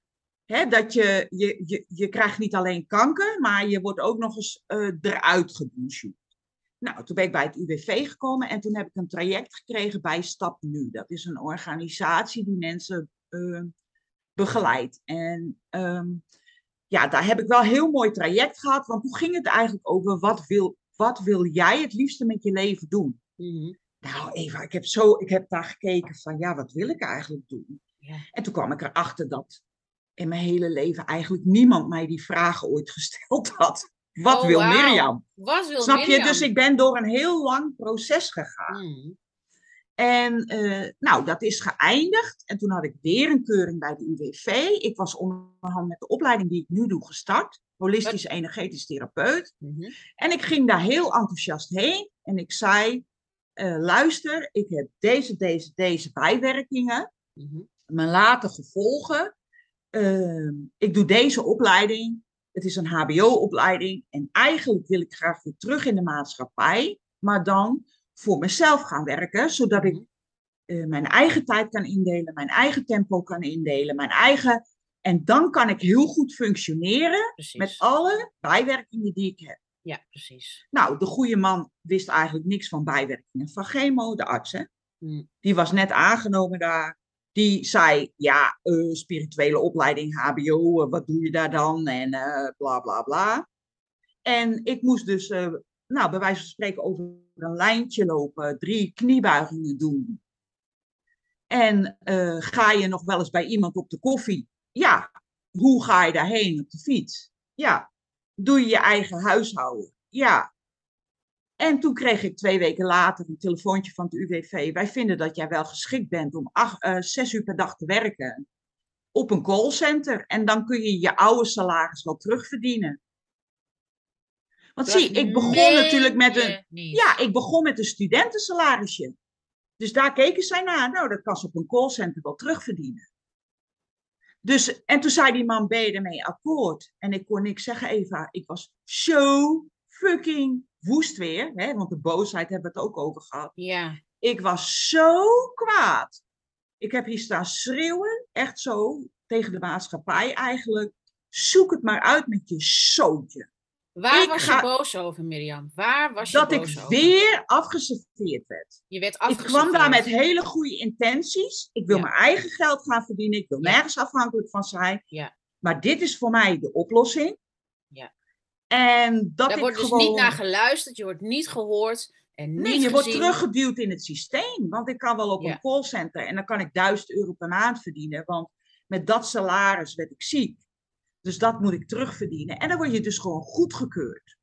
B: Hè, dat je, je, je, je krijgt niet alleen kanker, maar je wordt ook nog eens eh, eruit geboucheerd. Nou, toen ben ik bij het UWV gekomen en toen heb ik een traject gekregen bij Stap Nu. Dat is een organisatie die mensen eh, begeleidt. En ehm, ja, daar heb ik wel een heel mooi traject gehad, want toen ging het eigenlijk over wat wil, wat wil jij het liefste met je leven doen?
A: Mhm.
B: Nou, Eva, ik heb, zo, ik heb daar gekeken van, ja, wat wil ik eigenlijk doen?
A: Ja.
B: En toen kwam ik erachter dat in mijn hele leven eigenlijk niemand mij die vragen ooit gesteld had. Wat
A: Oh,
B: wil. Mirjam?
A: Wat wil
B: Snap je? Dus ik ben door een heel lang proces gegaan.
A: Mhm.
B: En eh, nou, dat is geëindigd. En toen had ik weer een keuring bij de UWV. Ik was onderhand met de opleiding die ik nu doe gestart. Holistisch energetisch therapeut.
A: Mhm.
B: En ik ging daar heel enthousiast heen. En ik zei, eh, luister, ik heb deze, deze, deze bijwerkingen.
A: Mhm.
B: Mijn late gevolgen. Ehm, ik doe deze opleiding. Het is een HBO-opleiding. En eigenlijk wil ik graag weer terug in de maatschappij. Maar dan voor mezelf gaan werken. Zodat ik
A: Mhm.
B: eh, mijn eigen tijd kan indelen. Mijn eigen tempo kan indelen. Mijn eigen... En dan kan ik heel goed functioneren.
A: Precies.
B: Met alle bijwerkingen die ik heb.
A: Ja, precies.
B: Nou, de goede man wist eigenlijk niks van bijwerkingen van chemo, de arts. Hè?
A: Mhm.
B: Die was net aangenomen daar. Die zei, ja, eh, spirituele opleiding, HBO, eh, wat doe je daar dan? En bla bla bla. En ik moest dus, nou, bij wijze van spreken over een lijntje lopen, drie kniebuigingen doen. En eh, ga je nog wel eens bij iemand op de koffie? Ja. Hoe ga je daarheen op de fiets? Ja. Doe je je eigen huishouden? Ja. En toen kreeg ik twee weken later een telefoontje van het UWV. Wij vinden dat jij wel geschikt bent om acht, eh, zes uur per dag te werken op een callcenter. En dan kun je je oude salaris wel terugverdienen. Want
A: Dat
B: zie, ik begon natuurlijk met een,
A: niet.
B: ja, ik begon met een studentensalarisje. Dus daar keken zij naar. Nou, dat kan ze op een callcenter wel terugverdienen. Dus, en toen zei die man, ben je ermee akkoord? En ik kon niks zeggen, Eva. Ik was zo fucking woest weer. Hè? Want de boosheid hebben we het ook over gehad.
A: Ja.
B: Ik was zo kwaad. Ik heb hier staan schreeuwen, echt zo, tegen de maatschappij eigenlijk. Zoek het maar uit met je zoontje.
A: Waar
B: Ik
A: was
B: ga-
A: je boos over, Mirjam? Waar was je
B: Dat ik
A: boos over?
B: weer afgeserveerd werd.
A: Je werd
B: Ik
A: afgeserveerd.
B: kwam daar met hele goede intenties. Ik wil
A: Ja.
B: mijn eigen geld gaan verdienen. Ik wil
A: Ja.
B: nergens afhankelijk van zijn.
A: Ja.
B: Maar dit is voor mij de oplossing.
A: Ja.
B: En dat
A: Daar
B: ik
A: wordt dus
B: gewoon...
A: niet naar geluisterd, je wordt niet gehoord en niet
B: Nee, je wordt teruggeduwd in het systeem. Want ik kan wel op een callcenter en dan kan ik 1000 euro per maand verdienen. Want met dat salaris werd ik ziek. Dus dat moet ik terugverdienen. En dan word je dus gewoon goedgekeurd.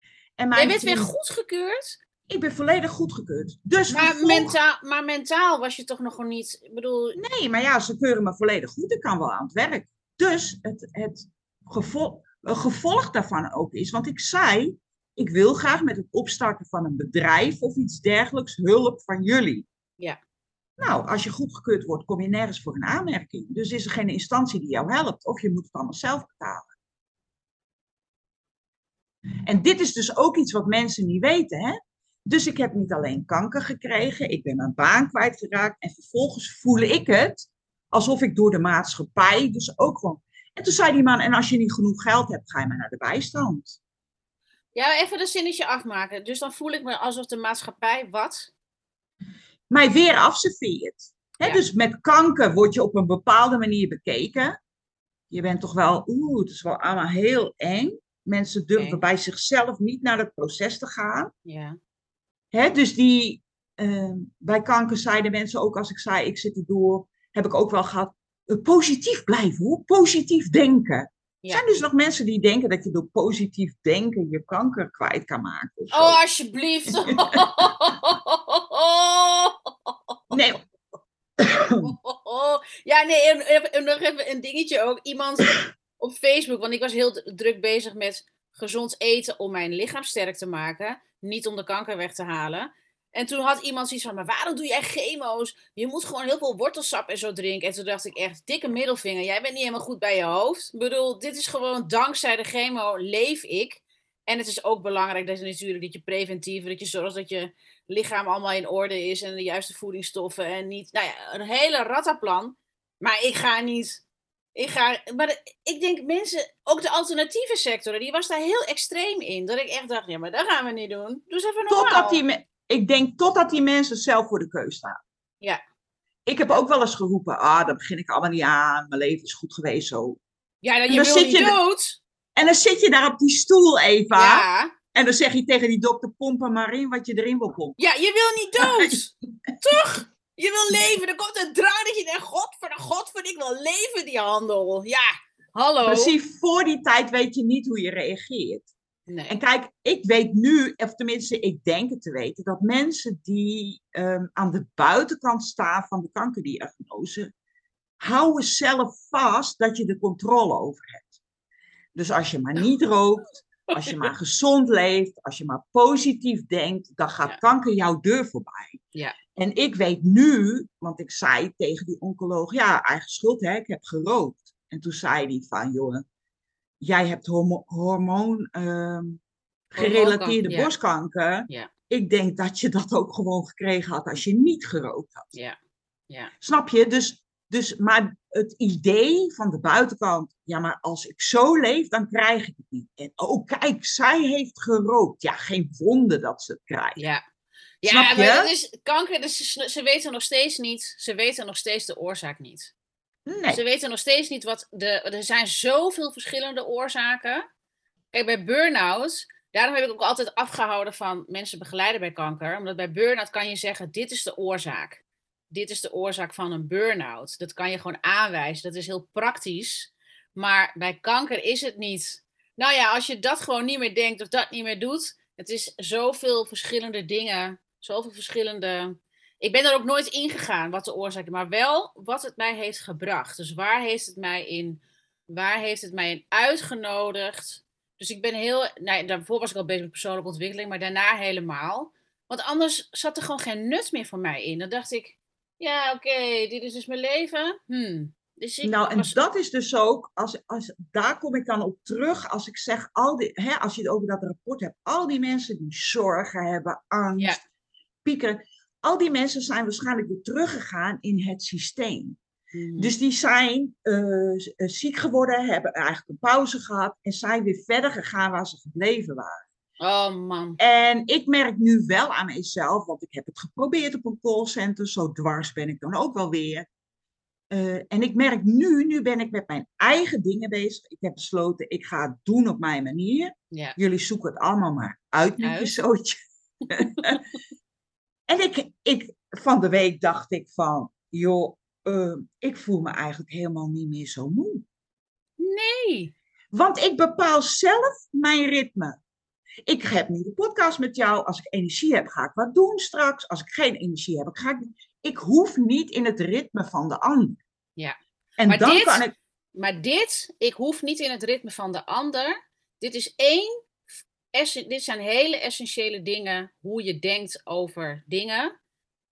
B: En
A: Jij
B: mijn
A: werd weer
B: vriend-
A: goedgekeurd?
B: Ik ben volledig goedgekeurd. Dus
A: Maar, mentaal, maar mentaal was je toch nog niet. Ik bedoel,
B: Nee, maar ja, ze keuren me volledig goed. Ik kan wel aan het werk. Dus het, het gevolg daarvan ook is, want ik zei, ik wil graag met het opstarten van een bedrijf of iets dergelijks hulp van jullie.
A: Ja.
B: Nou, als je goedgekeurd wordt, kom je nergens voor een aanmerking. Dus is er geen instantie die jou helpt, of je moet het allemaal zelf betalen. En dit is dus ook iets wat mensen niet weten, hè? Dus ik heb niet alleen kanker gekregen, ik ben mijn baan kwijtgeraakt en vervolgens voel ik het alsof ik door de maatschappij, dus ook gewoon. En toen zei die man, en als je niet genoeg geld hebt, ga je maar naar de bijstand.
A: ja, even dat zinnetje afmaken. Dus dan voel ik me alsof de maatschappij wat?
B: Mij weer afserveert.
A: Ja.
B: Dus met kanker word je op een bepaalde manier bekeken. Je bent toch wel, oeh, het is wel allemaal heel eng. Mensen durven
A: Eng.
B: bij zichzelf niet naar het proces te gaan.
A: Ja.
B: Dus die, ehm, bij kanker zeiden mensen ook, als ik zei, ik zit erdoor, heb ik ook wel gehad, eh, positief blijven hoor, positief denken. Er zijn dus nog mensen die denken dat je door positief denken je kanker kwijt kan maken.
A: Oh, alsjeblieft.
B: Nee,
A: ja, nee, en, nog even een dingetje ook. Iemand op Facebook, want ik was heel druk bezig met gezond eten om mijn lichaam sterk te maken. Niet om de kanker weg te halen. En toen had iemand zoiets van, maar waarom doe jij chemo's? Je moet gewoon heel veel wortelsap en zo drinken. En toen dacht ik echt, dikke middelvinger. Jij bent niet helemaal goed bij je hoofd. Ik bedoel, dit is gewoon dankzij de chemo leef ik. En het is ook belangrijk dat je natuurlijk dat je preventief, dat je zorgt dat je lichaam allemaal in orde is en de juiste voedingsstoffen en niet, nou ja, een hele rattaplan. Maar ik ga niet, ik ga, maar de- ik denk mensen, ook de alternatieve sector, die was daar heel extreem in. Dat ik echt dacht, ja, maar dat gaan we niet doen. Doe eens even normaal.
B: totdat die, me- ik denk totdat die mensen zelf voor de keus staan.
A: Ja.
B: Ik heb ook wel eens geroepen, ah, daar begin ik allemaal niet aan, mijn leven is goed geweest zo.
A: Ja, dat
B: En
A: je
B: dan
A: wil
B: zit
A: niet
B: je-
A: dood.
B: En dan zit je daar op die stoel, Eva,
A: Ja.
B: En dan zeg je tegen die dokter, pomp er maar in wat je erin wil pompen.
A: ja, je wil niet dood. Toch? Je wil leven. Dan komt een drang dat je denkt, god voor de god voor ik wil leven, die handel. Ja, hallo.
B: Precies, voor die tijd weet je niet hoe je reageert.
A: Nee.
B: En kijk, ik weet nu, of tenminste, ik denk het te weten, dat mensen die ehm, aan de buitenkant staan van de kankerdiagnose, houden zelf vast dat je de controle over hebt. Dus als je maar niet rookt, als je maar gezond leeft, als je maar positief denkt, dan gaat
A: Ja.
B: kanker jouw deur voorbij.
A: Ja.
B: En ik weet nu, want ik zei tegen die oncoloog, ja, eigen schuld, hè, ik heb gerookt. En toen zei hij van, jongen, jij hebt hormo hormoon ehm, gerelateerde
A: ja.
B: borstkanker.
A: Ja.
B: Ik denk dat je dat ook gewoon gekregen had als je niet gerookt had.
A: Ja. Ja.
B: Snap je? Dus, dus, maar het idee van de buitenkant, ja, maar als ik zo leef, dan krijg ik het niet. En oh, kijk, zij heeft gerookt. Ja, geen wonder dat ze het krijgt.
A: Ja. Ja,
B: Snap je?
A: maar dat is kanker, dus ze, ze weten nog steeds niet, ze weten nog steeds de oorzaak niet.
B: Nee.
A: Ze weten nog steeds niet wat de, er zijn zoveel verschillende oorzaken. Kijk, bij burn-out, daarom heb ik ook altijd afgehouden van mensen begeleiden bij kanker. Omdat bij burn-out kan je zeggen, dit is de oorzaak. Dit is de oorzaak van een burn-out. Dat kan je gewoon aanwijzen, dat is heel praktisch. Maar bij kanker is het niet. Nou ja, als je dat gewoon niet meer denkt of dat niet meer doet, het is zoveel verschillende dingen, zoveel verschillende. Ik ben er ook nooit ingegaan wat de oorzaak is, maar wel wat het mij heeft gebracht. Dus waar heeft het mij in, waar heeft het mij in uitgenodigd? Dus ik ben heel, nou, daarvoor was ik al bezig met persoonlijke ontwikkeling, maar daarna helemaal. Want anders zat er gewoon geen nut meer voor mij in. Dan dacht ik, ja, oké, dit is dus mijn leven. Hmm. Dus ik
B: Nou, en
A: was-
B: dat is dus ook, als, als, daar kom ik dan op terug als ik zeg, al die, hè, als je het over dat rapport hebt, al die mensen die zorgen hebben, angst,
A: Ja.
B: piekeren, al die mensen zijn waarschijnlijk weer teruggegaan in het systeem.
A: Hmm.
B: Dus die zijn eh, eh, ziek geworden, hebben eigenlijk een pauze gehad en zijn weer verder gegaan waar ze gebleven waren.
A: Oh man.
B: En ik merk nu wel aan mezelf, want ik heb het geprobeerd op een callcenter, zo dwars ben ik dan ook wel weer. Eh, en ik merk nu, nu ben ik met mijn eigen dingen bezig. Ik heb besloten, ik ga het doen op mijn manier.
A: Ja.
B: Jullie zoeken het allemaal maar uit met je zootje. en ik, ik, van de week dacht ik van, joh, eh, ik voel me eigenlijk helemaal niet meer zo moe.
A: Nee.
B: Want ik bepaal zelf mijn ritme. Ik heb nu de podcast met jou. Als ik energie heb, ga ik wat doen straks. Als ik geen energie heb, ga ik. Ik hoef niet in het ritme van de ander.
A: Ja.
B: En
A: Maar
B: dan
A: dit-
B: kan ik.
A: Maar dit, ik hoef niet in het ritme van de ander. Dit is één. Dit zijn hele essentiële dingen. Hoe je denkt over dingen.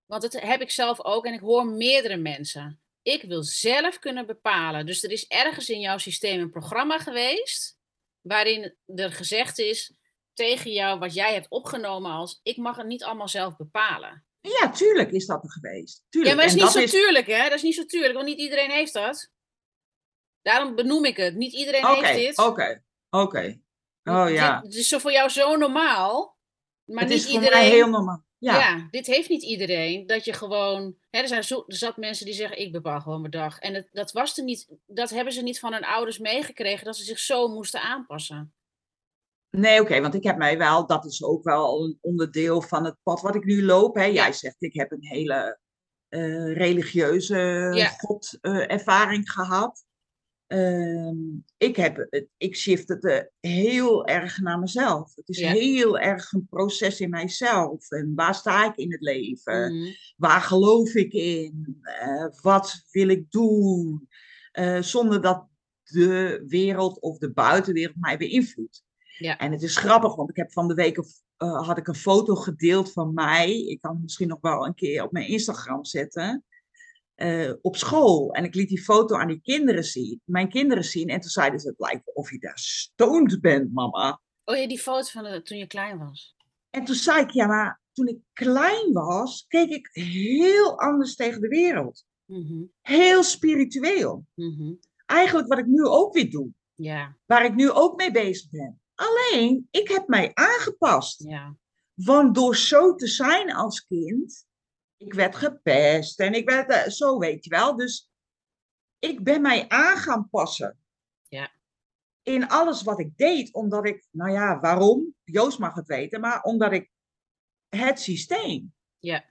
A: Want dat heb ik zelf ook en ik hoor meerdere mensen. Ik wil zelf kunnen bepalen. Dus er is ergens in jouw systeem een programma geweest. waarin er gezegd is tegen jou wat jij hebt opgenomen als. ik mag het niet allemaal zelf bepalen.
B: Ja, tuurlijk is dat er geweest. Tuurlijk.
A: Ja, maar dat is niet
B: dat
A: zo tuurlijk, hè? Dat is niet zo tuurlijk, want niet iedereen heeft dat. Daarom benoem ik het. Niet iedereen heeft
B: Oké,
A: dit.
B: oké, oké. Oh ja.
A: Dit, het is zo voor jou zo normaal. Maar
B: Het
A: niet
B: is voor
A: iedereen.
B: mij heel normaal.
A: ja.
B: Ja.
A: dit heeft niet iedereen. Dat je gewoon. Hè, er, zijn zo, er zat mensen die zeggen: Ik bepaal gewoon mijn dag. En het, dat, was er niet, dat hebben ze niet van hun ouders meegekregen. Dat ze zich zo moesten aanpassen.
B: Nee, oké, want ik heb mij wel, dat is ook wel een onderdeel van het pad wat ik nu loop. Hè. Jij zegt, ik heb een hele eh, religieuze
A: Ja.
B: God-ervaring gehad. Ehm, ik, heb, ik shift het eh, heel erg naar mezelf. Het is
A: Ja.
B: heel erg een proces in mijzelf. En waar sta ik in het leven?
A: Mhm.
B: Waar geloof ik in? Eh, wat wil ik doen? Eh, zonder dat de wereld of de buitenwereld mij beïnvloedt.
A: Ja.
B: En het is grappig, want ik heb van de week eh, had ik een foto gedeeld van mij. Ik kan het misschien nog wel een keer op mijn Instagram zetten. eh, op school. En ik liet die foto aan die kinderen zien, mijn kinderen zien. En toen zeiden ze: Het lijkt of je daar stoned bent, mama.
A: Oh ja, die foto van de, toen je klein was.
B: En toen zei ik: Ja, maar toen ik klein was, keek ik heel anders tegen de wereld.
A: Mhm,
B: Heel spiritueel.
A: mhm.
B: Eigenlijk wat ik nu ook weer doe.
A: Ja,
B: Waar ik nu ook mee bezig ben. Alleen, ik heb mij aangepast.
A: ja.
B: Want door zo te zijn als kind, ik werd gepest en ik werd eh, zo, weet je wel. Dus ik ben mij aan gaan passen.
A: Ja.
B: In alles wat ik deed, omdat ik, nou ja, waarom? Joost mag het weten, maar omdat ik het systeem.
A: Ja.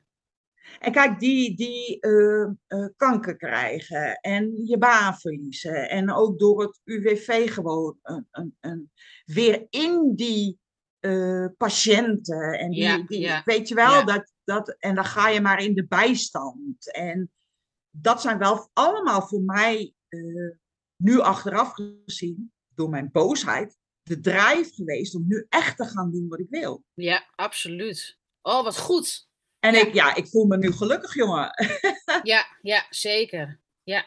B: En kijk, die, die eh, eh, kanker krijgen en je baan verliezen. En ook door het UWV gewoon een, een, een, weer in die eh, patiënten. En die,
A: Ja,
B: die,
A: ja,
B: weet je wel,
A: ja.
B: dat, dat, en dan ga je maar in de bijstand. En dat zijn wel allemaal voor mij, eh, nu achteraf gezien, door mijn boosheid, de drijf geweest om nu echt te gaan doen wat ik wil.
A: Ja, absoluut. Oh, wat goed.
B: En ik, ja, ik voel me nu gelukkig, jongen.
A: Ja, ja, zeker. Ja.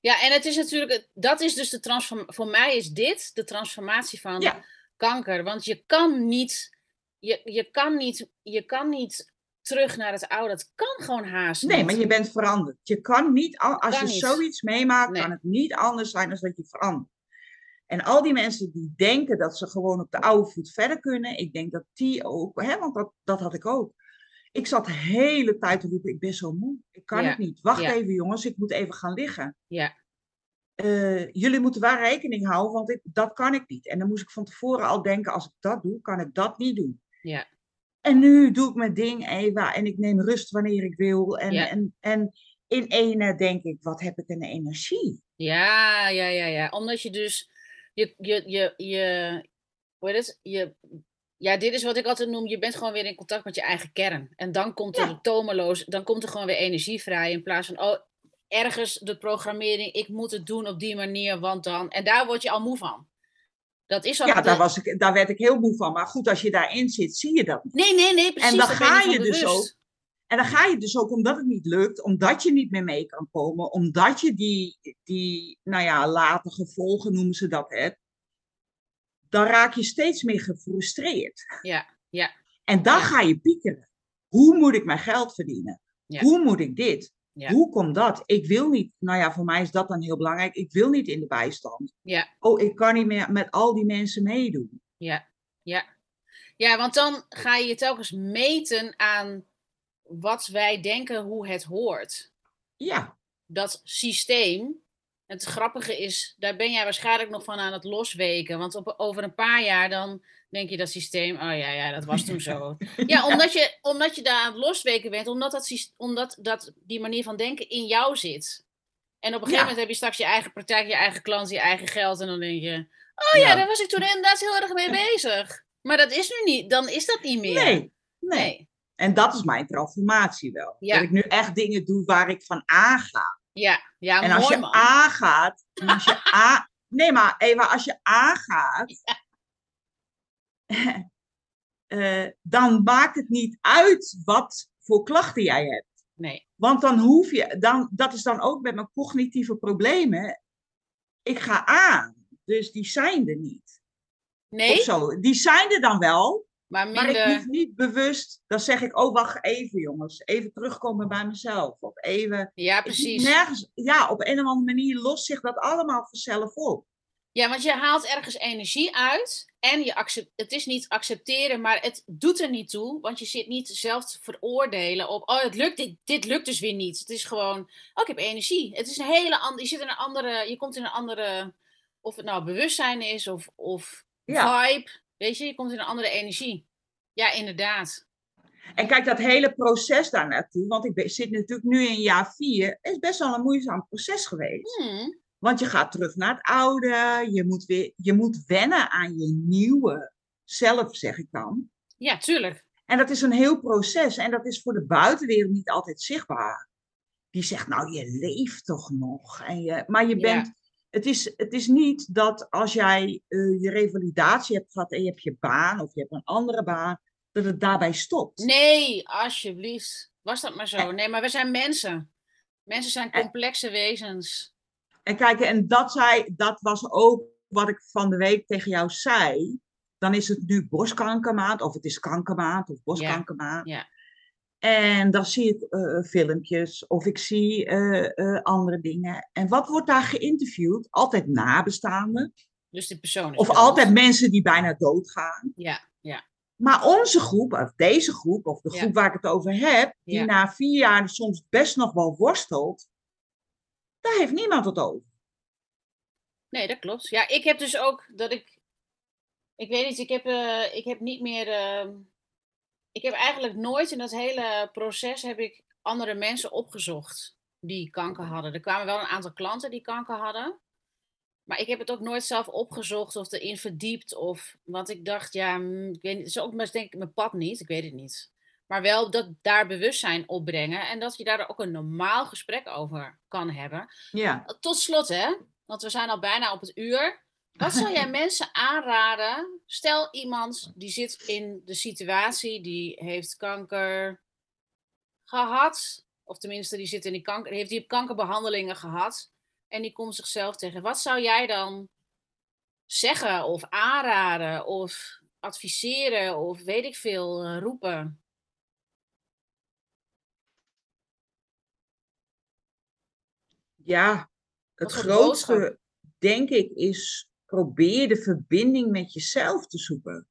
A: Ja, en het is natuurlijk, dat is dus de transform. Voor mij is dit de transformatie van
B: Ja.
A: kanker. Want je kan niet, je, je kan niet, je kan niet terug naar het oude. Het kan gewoon haast
B: Nee,
A: niet.
B: maar je bent veranderd. Je kan niet, al- als
A: Kan
B: je
A: niet.
B: zoiets meemaakt,
A: Nee.
B: kan het niet anders zijn dan dat je verandert. En al die mensen die denken dat ze gewoon op de oude voet verder kunnen, ik denk dat die ook, hè, want dat, dat had ik ook. Ik zat de hele tijd te roepen, ik ben zo moe, ik kan
A: Ja,
B: het niet. Wacht
A: ja.
B: even jongens, ik moet even gaan liggen.
A: Ja,
B: Eh, jullie moeten waar rekening houden, want ik, dat kan ik niet. En dan moest ik van tevoren al denken, als ik dat doe, kan ik dat niet doen.
A: ja,
B: En nu doe ik mijn ding, Eva, en ik neem rust wanneer ik wil. En,
A: Ja.
B: en, en in ene denk ik, wat heb ik een energie?
A: ja, ja, ja, ja. Omdat je dus, je, je, je, je, heet het? Je, ja, dit is wat ik altijd noem, je bent gewoon weer in contact met je eigen kern. En dan komt er
B: Ja.
A: tomeloos, dan komt er gewoon weer energie vrij in plaats van, oh, ergens de programmering, ik moet het doen op die manier, want dan, en daar word je al moe van. Dat is al
B: Ja,
A: de-
B: daar, was ik, daar werd ik heel moe van. Maar goed, als je daarin zit, zie je dat.
A: Nee, nee, nee, precies.
B: dan
A: daar ben
B: ga je dus ook- En dan ga je dus ook omdat het niet lukt, omdat je niet meer mee kan komen, omdat je die, die nou ja, late gevolgen noemen ze dat, hè. Dan raak je steeds meer gefrustreerd.
A: Ja, ja,
B: En dan
A: Ja.
B: ga je piekeren. Hoe moet ik mijn geld verdienen?
A: Ja.
B: Hoe moet ik dit?
A: Ja.
B: Hoe komt dat? Ik wil niet, nou ja, voor mij is dat dan heel belangrijk. Ik wil niet in de bijstand.
A: ja,
B: Oh, ik kan niet meer met al die mensen meedoen.
A: ja, ja. Ja, want dan ga je je telkens meten aan wat wij denken hoe het hoort.
B: Ja,
A: Dat systeem. Het grappige is, daar ben jij waarschijnlijk nog van aan het losweken. Want op, over een paar jaar dan denk je dat systeem, oh ja, ja, dat was toen zo. Ja, omdat je, omdat je daar aan het losweken bent, omdat, dat, omdat dat, die manier van denken in jou zit. En op een gegeven
B: Ja.
A: moment heb je straks je eigen praktijk, je eigen klant, je eigen geld. En dan denk je, oh ja,
B: Ja.
A: daar was ik toen inderdaad heel erg mee bezig. Maar dat is nu niet, dan is dat niet meer.
B: Nee, nee. En dat is mijn transformatie wel.
A: Ja.
B: Dat ik nu echt dingen doe waar ik van aanga.
A: Ja, ja
B: en als
A: mooi
B: je
A: man.
B: aangaat, en als je a, nee maar Eva, als je aangaat, eh, dan maakt het niet uit wat voor klachten jij hebt.
A: Nee.
B: Want dan hoef je, dan, dat is dan ook met mijn cognitieve problemen. Ik ga aan, dus die zijn er niet.
A: Nee,
B: Of zo. Die zijn er dan wel,
A: maar
B: maar ik
A: minder...
B: hoef niet bewust, dan zeg ik, oh wacht even jongens, even terugkomen bij mezelf. Of even,
A: Ja, precies.
B: nergens, ja, op een of andere manier lost zich dat allemaal vanzelf op.
A: Ja, want je haalt ergens energie uit en je accept, het is niet accepteren, maar het doet er niet toe, want je zit niet zelf te veroordelen op, oh, het lukt, dit, dit lukt dus weer niet. Het is gewoon, oh, ik heb energie. Het is een hele andere, je zit in een andere, je komt in een andere, of het nou bewustzijn is of, of
B: Ja.
A: vibe, weet je, je komt in een andere energie. Ja, inderdaad.
B: En kijk, dat hele proces daar naartoe, want ik zit natuurlijk nu in jaar vier, is best wel een moeizaam proces geweest.
A: Hmm,
B: Want je gaat terug naar het oude, je moet, weer, je moet wennen aan je nieuwe zelf, zeg ik dan.
A: Ja, tuurlijk.
B: En dat is een heel proces en dat is voor de buitenwereld niet altijd zichtbaar. Die zegt, nou, je leeft toch nog. En je, maar je
A: Ja.
B: Het, is, het is niet dat als jij eh, je revalidatie hebt gehad en je hebt je baan of je hebt een andere baan, dat het daarbij stopt.
A: Nee, alsjeblieft. Was dat maar zo? Nee, maar we zijn mensen. Mensen zijn complexe wezens.
B: En kijk, en dat, zei, dat was ook wat ik van de week tegen jou zei. Dan is het nu borstkankermaand, of het is kankermaand, of borstkankermaand.
A: ja.
B: En dan zie ik eh, filmpjes, of ik zie eh, eh, andere dingen. En wat wordt daar geïnterviewd? Altijd nabestaanden.
A: Dus die persoon is
B: Of
A: dood.
B: altijd mensen die bijna doodgaan.
A: Ja, ja.
B: Maar onze groep, of deze groep, of de
A: Ja.
B: groep waar ik het over heb, die
A: Ja.
B: na vier jaar soms best nog wel worstelt, daar heeft niemand het over.
A: Nee, dat klopt. Ja, ik heb dus ook dat ik. Ik weet niet, ik heb, ik heb niet meer. Ik heb eigenlijk nooit in dat hele proces heb ik andere mensen opgezocht die kanker hadden. Er kwamen wel een aantal klanten die kanker hadden. Maar ik heb het ook nooit zelf opgezocht of erin verdiept. Of, want ik dacht, ja, mm, ik weet niet, het is ook maar denk ik mijn pad niet. Ik weet het niet. Maar wel dat daar bewustzijn opbrengen. En dat je daar ook een normaal gesprek over kan hebben.
B: Ja.
A: Tot slot, hè, want we zijn al bijna op het uur. Wat zou jij mensen aanraden? Stel iemand die zit in de situatie, die heeft kanker gehad, of tenminste die zit in die kanker, heeft die kankerbehandelingen gehad en die komt zichzelf tegen. Wat zou jij dan zeggen of aanraden of adviseren of weet ik veel eh, roepen?
B: Ja, het grootste,
A: boodschap?
B: denk ik, is probeer de verbinding met jezelf te zoeken.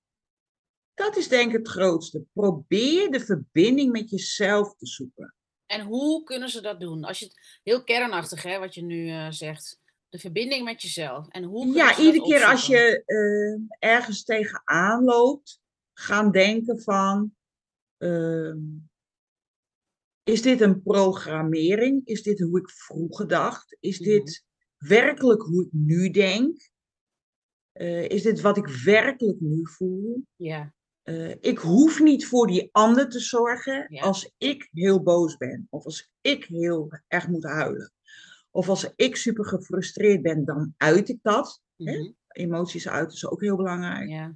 B: Dat is denk ik het grootste. Probeer de verbinding met jezelf te zoeken.
A: En hoe kunnen ze dat doen? Als je het heel kernachtig, hè, wat je nu eh, zegt. De verbinding met jezelf. En hoe
B: Ja, iedere keer als je eh, ergens tegenaan loopt, gaan denken van, ehm, is dit een programmering? Is dit hoe ik vroeger dacht? Is
A: Mhm.
B: dit werkelijk hoe ik nu denk? Eh, is dit wat ik werkelijk nu voel?
A: Ja,
B: Eh, ik hoef niet voor die ander te zorgen
A: Ja.
B: als ik heel boos ben. Of als ik heel erg moet huilen. Of als ik super gefrustreerd ben, dan uit ik dat. Hè?
A: mhm,
B: Emoties uiten is ook heel belangrijk.
A: ja.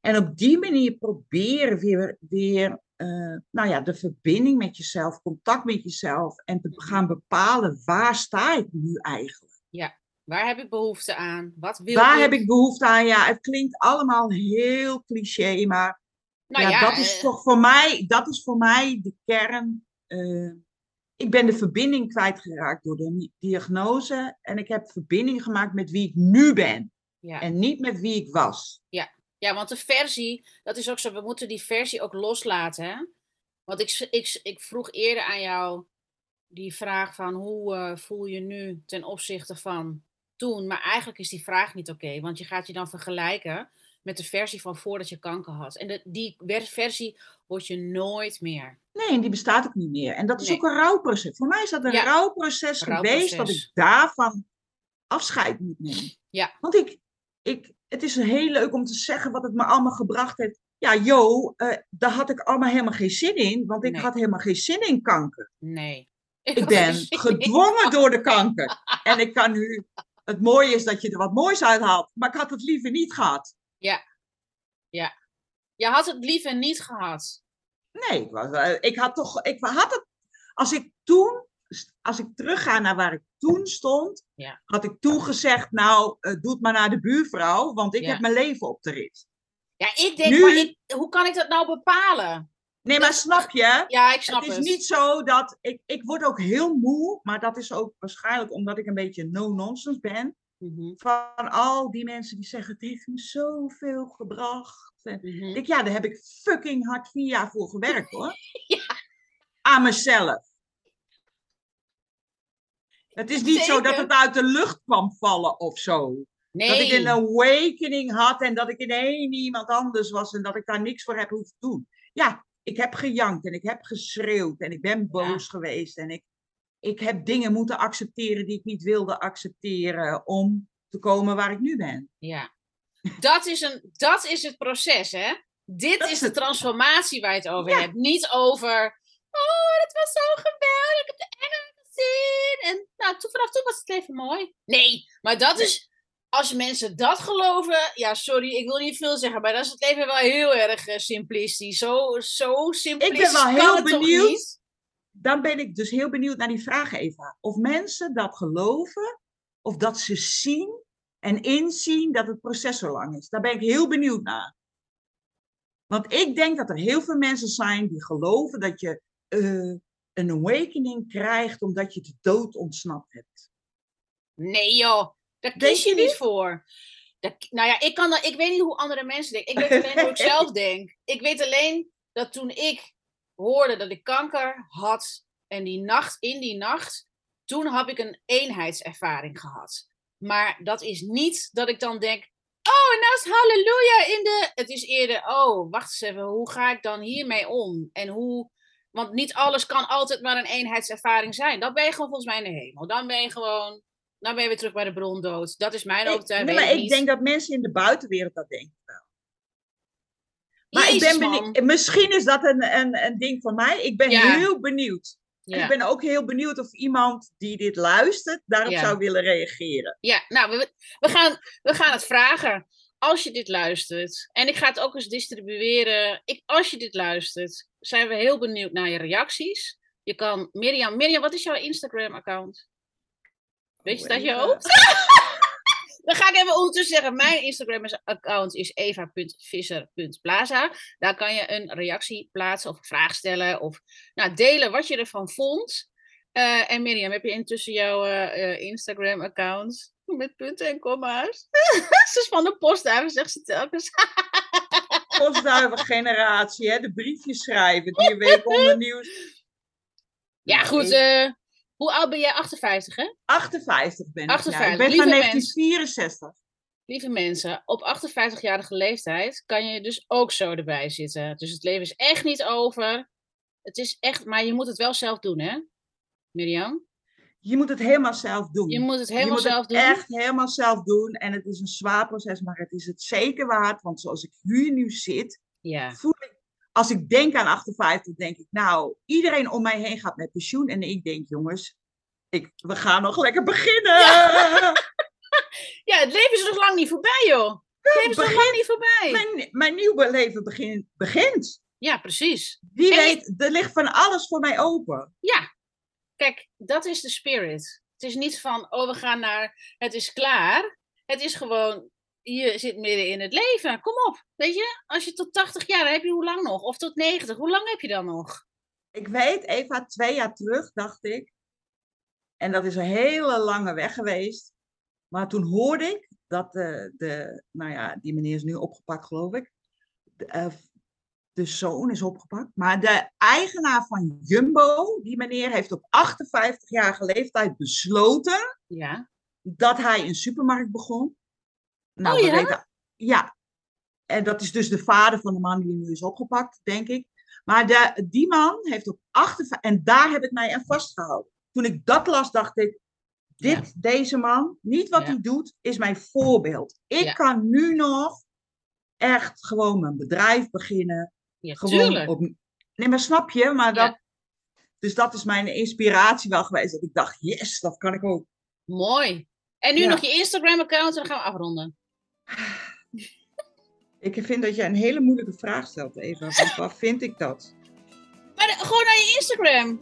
B: En op die manier proberen weer, weer eh, nou ja, de verbinding met jezelf, contact met jezelf. En te gaan bepalen waar sta ik nu eigenlijk.
A: Waar heb ik behoefte aan? Wat wil
B: Waar
A: ik?
B: heb ik behoefte aan? Ja, het klinkt allemaal heel cliché, maar
A: Nou
B: ja,
A: ja,
B: dat is
A: eh,
B: toch voor mij, dat is voor mij de kern. Eh, ik ben de verbinding kwijtgeraakt door de diagnose. En ik heb verbinding gemaakt met wie ik nu ben.
A: ja.
B: En niet met wie ik was.
A: ja, want de versie, dat is ook zo. We moeten die versie ook loslaten. Hè? Want ik, ik, ik vroeg eerder aan jou die vraag van hoe eh, voel je nu ten opzichte van toen. Maar eigenlijk is die vraag niet oké. want je gaat je dan vergelijken met de versie van voordat je kanker had. En de, die versie word je nooit meer.
B: Nee, en die bestaat ook niet meer. En dat is
A: Nee.
B: ook een rouwproces. Voor mij is dat een
A: Ja,
B: rouwproces geweest dat ik daarvan afscheid moet nemen.
A: Ja.
B: Want ik, ik, het is heel leuk om te zeggen wat het me allemaal gebracht heeft. Ja, Jo, uh, daar had ik allemaal helemaal geen zin in, want ik had helemaal geen zin in kanker.
A: Nee.
B: Ik ben gedwongen door de kanker. En ik kan nu. Het mooie is dat je er wat moois uit haalt, maar ik had het liever niet gehad.
A: Ja. Ja. Je had het liever niet gehad.
B: Nee, ik, was, ik had toch. Ik had het. Als ik toen als ik terugga naar waar ik toen stond,
A: ja.
B: had ik toen gezegd, nou, uh, doe het maar naar de buurvrouw, want ik heb mijn leven op de rit.
A: Ja, ik denk, nu... maar ik, hoe kan ik dat nou bepalen?
B: Nee, maar snap je?
A: Ja, ik snap
B: het.
A: Het
B: is niet zo dat, ik, ik word ook heel moe, maar dat is ook waarschijnlijk omdat ik een beetje no-nonsense ben.
A: Mm -hmm.
B: Van al die mensen die zeggen, het heeft me zoveel gebracht. En
A: Mm -hmm.
B: ik, ja, daar heb ik fucking hard vier jaar voor gewerkt hoor.
A: ja.
B: Aan mezelf. Het is niet
A: Zeker.
B: zo dat het uit de lucht kwam vallen of zo.
A: Nee.
B: Dat ik een awakening had en dat ik ineens iemand anders was en dat ik daar niks voor heb hoeven doen. Ja, ik heb gejankt en ik heb geschreeuwd en ik ben boos
A: Ja.
B: geweest en ik, ik heb dingen moeten accepteren die ik niet wilde accepteren om te komen waar ik nu ben.
A: Ja. Dat is, een, dat is het proces, hè? Dit
B: Dat
A: is de transformatie waar je het over
B: Ja.
A: hebt. Niet over, oh, dat was zo geweldig, ik heb de engelen gezien. En nou, toen, vanaf toen was het leven mooi. Nee, maar dat is, als mensen dat geloven, ja, sorry, ik wil niet veel zeggen, maar dan is het leven wel heel erg eh, simplistisch. Zo, zo simplistisch
B: wel
A: kan
B: heel
A: het toch
B: benieuwd. Dan ben ik dus heel benieuwd naar die vraag, Eva. Of mensen dat geloven, of dat ze zien en inzien dat het proces zo lang is. Daar ben ik heel benieuwd naar. Want ik denk dat er heel veel mensen zijn die geloven dat je eh, een awakening krijgt omdat je de dood ontsnapt hebt.
A: Nee joh, daar kies je
B: je
A: niet voor. Daar- nou ja, ik, kan, dat- ik weet niet hoe andere mensen denken. Ik weet alleen hoe ik zelf denk. Ik weet alleen dat toen ik hoorde dat ik kanker had en die nacht, in die nacht, toen heb ik een eenheidservaring gehad. Maar dat is niet dat ik dan denk, oh, en nou is halleluja in de... Het is eerder, oh, wacht eens even, hoe ga ik dan hiermee om? En hoe... Want niet alles kan altijd maar een eenheidservaring zijn. Dan ben je gewoon volgens mij in de hemel. Dan ben je gewoon... Dan ben je weer terug bij de bron dood. Dat is mijn overtuiging.
B: nee, maar ik denk dat mensen in de buitenwereld dat denken. Maar
A: Jezus,
B: ik ben benieuwd, misschien is dat een, een, een ding van mij. Ik ben
A: Ja.
B: heel benieuwd.
A: Ja.
B: ik ben ook heel benieuwd of iemand die dit luistert daarop
A: Ja.
B: zou willen reageren.
A: Ja, nou, we, we, gaan, we gaan het vragen. Als je dit luistert, en ik ga het ook eens distribueren. Ik, als je dit luistert, zijn we heel benieuwd naar je reacties. Je kan, Mirjam, Mirjam, wat is jouw Instagram-account? Weet je dat je hoofd? Dan ga ik even ondertussen zeggen, mijn Instagram-account is eva.visser.plaza. Daar kan je een reactie plaatsen of een vraag stellen of nou, delen wat je ervan vond. Eh, en Mirjam, heb je intussen jouw eh, eh, Instagram-account met punten en komma's? ze is van de postduiven, zegt ze telkens.
B: Postduiven-generatie, hè, de briefjes schrijven die week onder nieuws.
A: ja, goed. eh, hoe oud ben jij? 58, hè?
B: 58 ben ik.
A: 58,
B: Ja. Ik ben
A: lieve
B: van
A: mens.
B: 1964.
A: Lieve mensen, op 58-jarige leeftijd kan je dus ook zo erbij zitten. Dus het leven is echt niet over. Het is echt, maar je moet het wel zelf doen, hè? Mirjam?
B: Je moet het helemaal zelf doen.
A: Je moet het
B: Je
A: helemaal
B: moet
A: zelf
B: het
A: doen.
B: echt helemaal zelf doen. En het is een zwaar proces, maar het is het zeker waard. Want zoals ik hier nu zit,
A: Ja.
B: voel ik, als ik denk aan 58, denk ik, nou, iedereen om mij heen gaat met pensioen. En ik denk, jongens, ik, we gaan nog lekker beginnen.
A: ja, het leven is nog lang niet voorbij, joh. Het leven is nog lang niet voorbij.
B: Mijn, mijn nieuwe leven begin, begint.
A: Ja, precies.
B: Wie
A: En
B: weet, er ligt van alles voor mij open.
A: Ja. Kijk, dat is de spirit. Het is niet van, oh, we gaan naar, het is klaar. Het is gewoon, je zit midden in het leven. Kom op. Weet je, als je tot 80 jaar, dan heb je hoe lang nog? Of tot 90, hoe lang heb je dan nog?
B: Ik weet, Eva, twee jaar terug dacht ik, en dat is een hele lange weg geweest, maar toen hoorde ik dat de, de nou ja, die meneer is nu opgepakt, geloof ik. De, eh, de zoon is opgepakt, maar de eigenaar van Jumbo, die meneer, heeft op 58-jarige leeftijd besloten
A: Ja.
B: dat hij een supermarkt begon. Nou,
A: Oh
B: we
A: ja?
B: weten- ja. En dat is dus de vader van de man die nu is opgepakt, denk ik. Maar de, die man heeft op 58... En daar heb ik mij aan vastgehouden. Toen ik dat las, dacht ik... Dit, deze man, niet wat
A: Ja.
B: hij doet, is mijn voorbeeld. Ik kan nu nog echt gewoon mijn bedrijf beginnen. Gewoon
A: tuurlijk.
B: op. Nee, maar snap je? Maar dat. Dus dat is mijn inspiratie wel geweest. Dat ik dacht, yes, dat kan ik ook.
A: Mooi. En nu nog je Instagram-account en dan gaan we afronden.
B: Ik vind dat je een hele moeilijke vraag stelt, Eva. Want waar vind ik dat?
A: Maar de- gewoon naar je Instagram.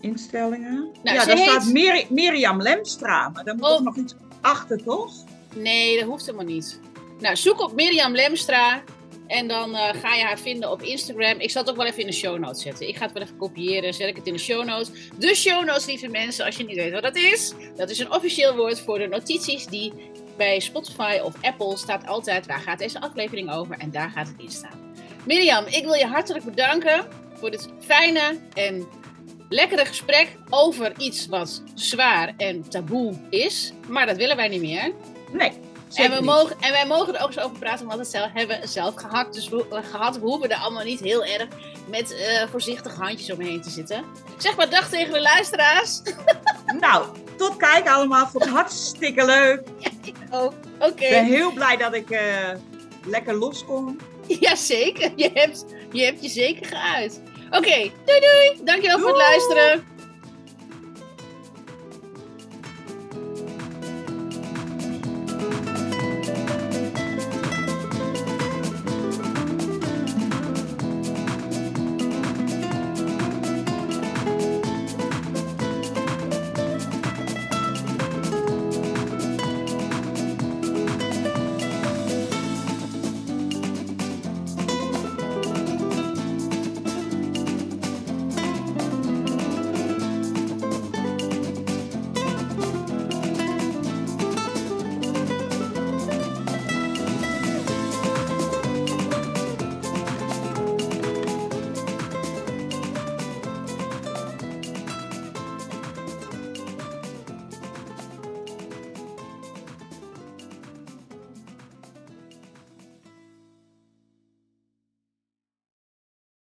B: Instellingen?
A: Nou,
B: ja, daar
A: heet-
B: staat Mir Mirjam Lemstra. Maar daar moet
A: Oh.
B: nog iets achter, toch?
A: Nee, dat hoeft helemaal niet. Nou, zoek op Mirjam Lemstra. En dan eh, ga je haar vinden op Instagram. Ik zal het ook wel even in de show notes zetten. Ik ga het wel even kopiëren. Zet ik het in de show notes. De show notes, lieve mensen, als je niet weet wat dat is. Dat is een officieel woord voor de notities die bij Spotify of Apple staat altijd. Waar gaat deze aflevering over? En daar gaat het in staan. Mirjam, ik wil je hartelijk bedanken voor dit fijne en lekkere gesprek over iets wat zwaar en taboe is. Maar dat willen wij niet meer.
B: Nee.
A: En, we
B: niet.
A: mogen, en wij mogen er ook zo over praten, want het zelf, hebben we zelf gehad. Dus we, we- gehad, we hoeven er allemaal niet heel erg met eh, voorzichtig handjes omheen te zitten. Zeg maar dag tegen de luisteraars.
B: Nou, tot kijk allemaal. Vond het hartstikke leuk.
A: Oh, oké.
B: Ik ben heel blij dat ik eh, lekker los kon.
A: Jazeker. Je hebt, je hebt je zeker geuit. Oké, doei doei. Dankjewel voor het luisteren.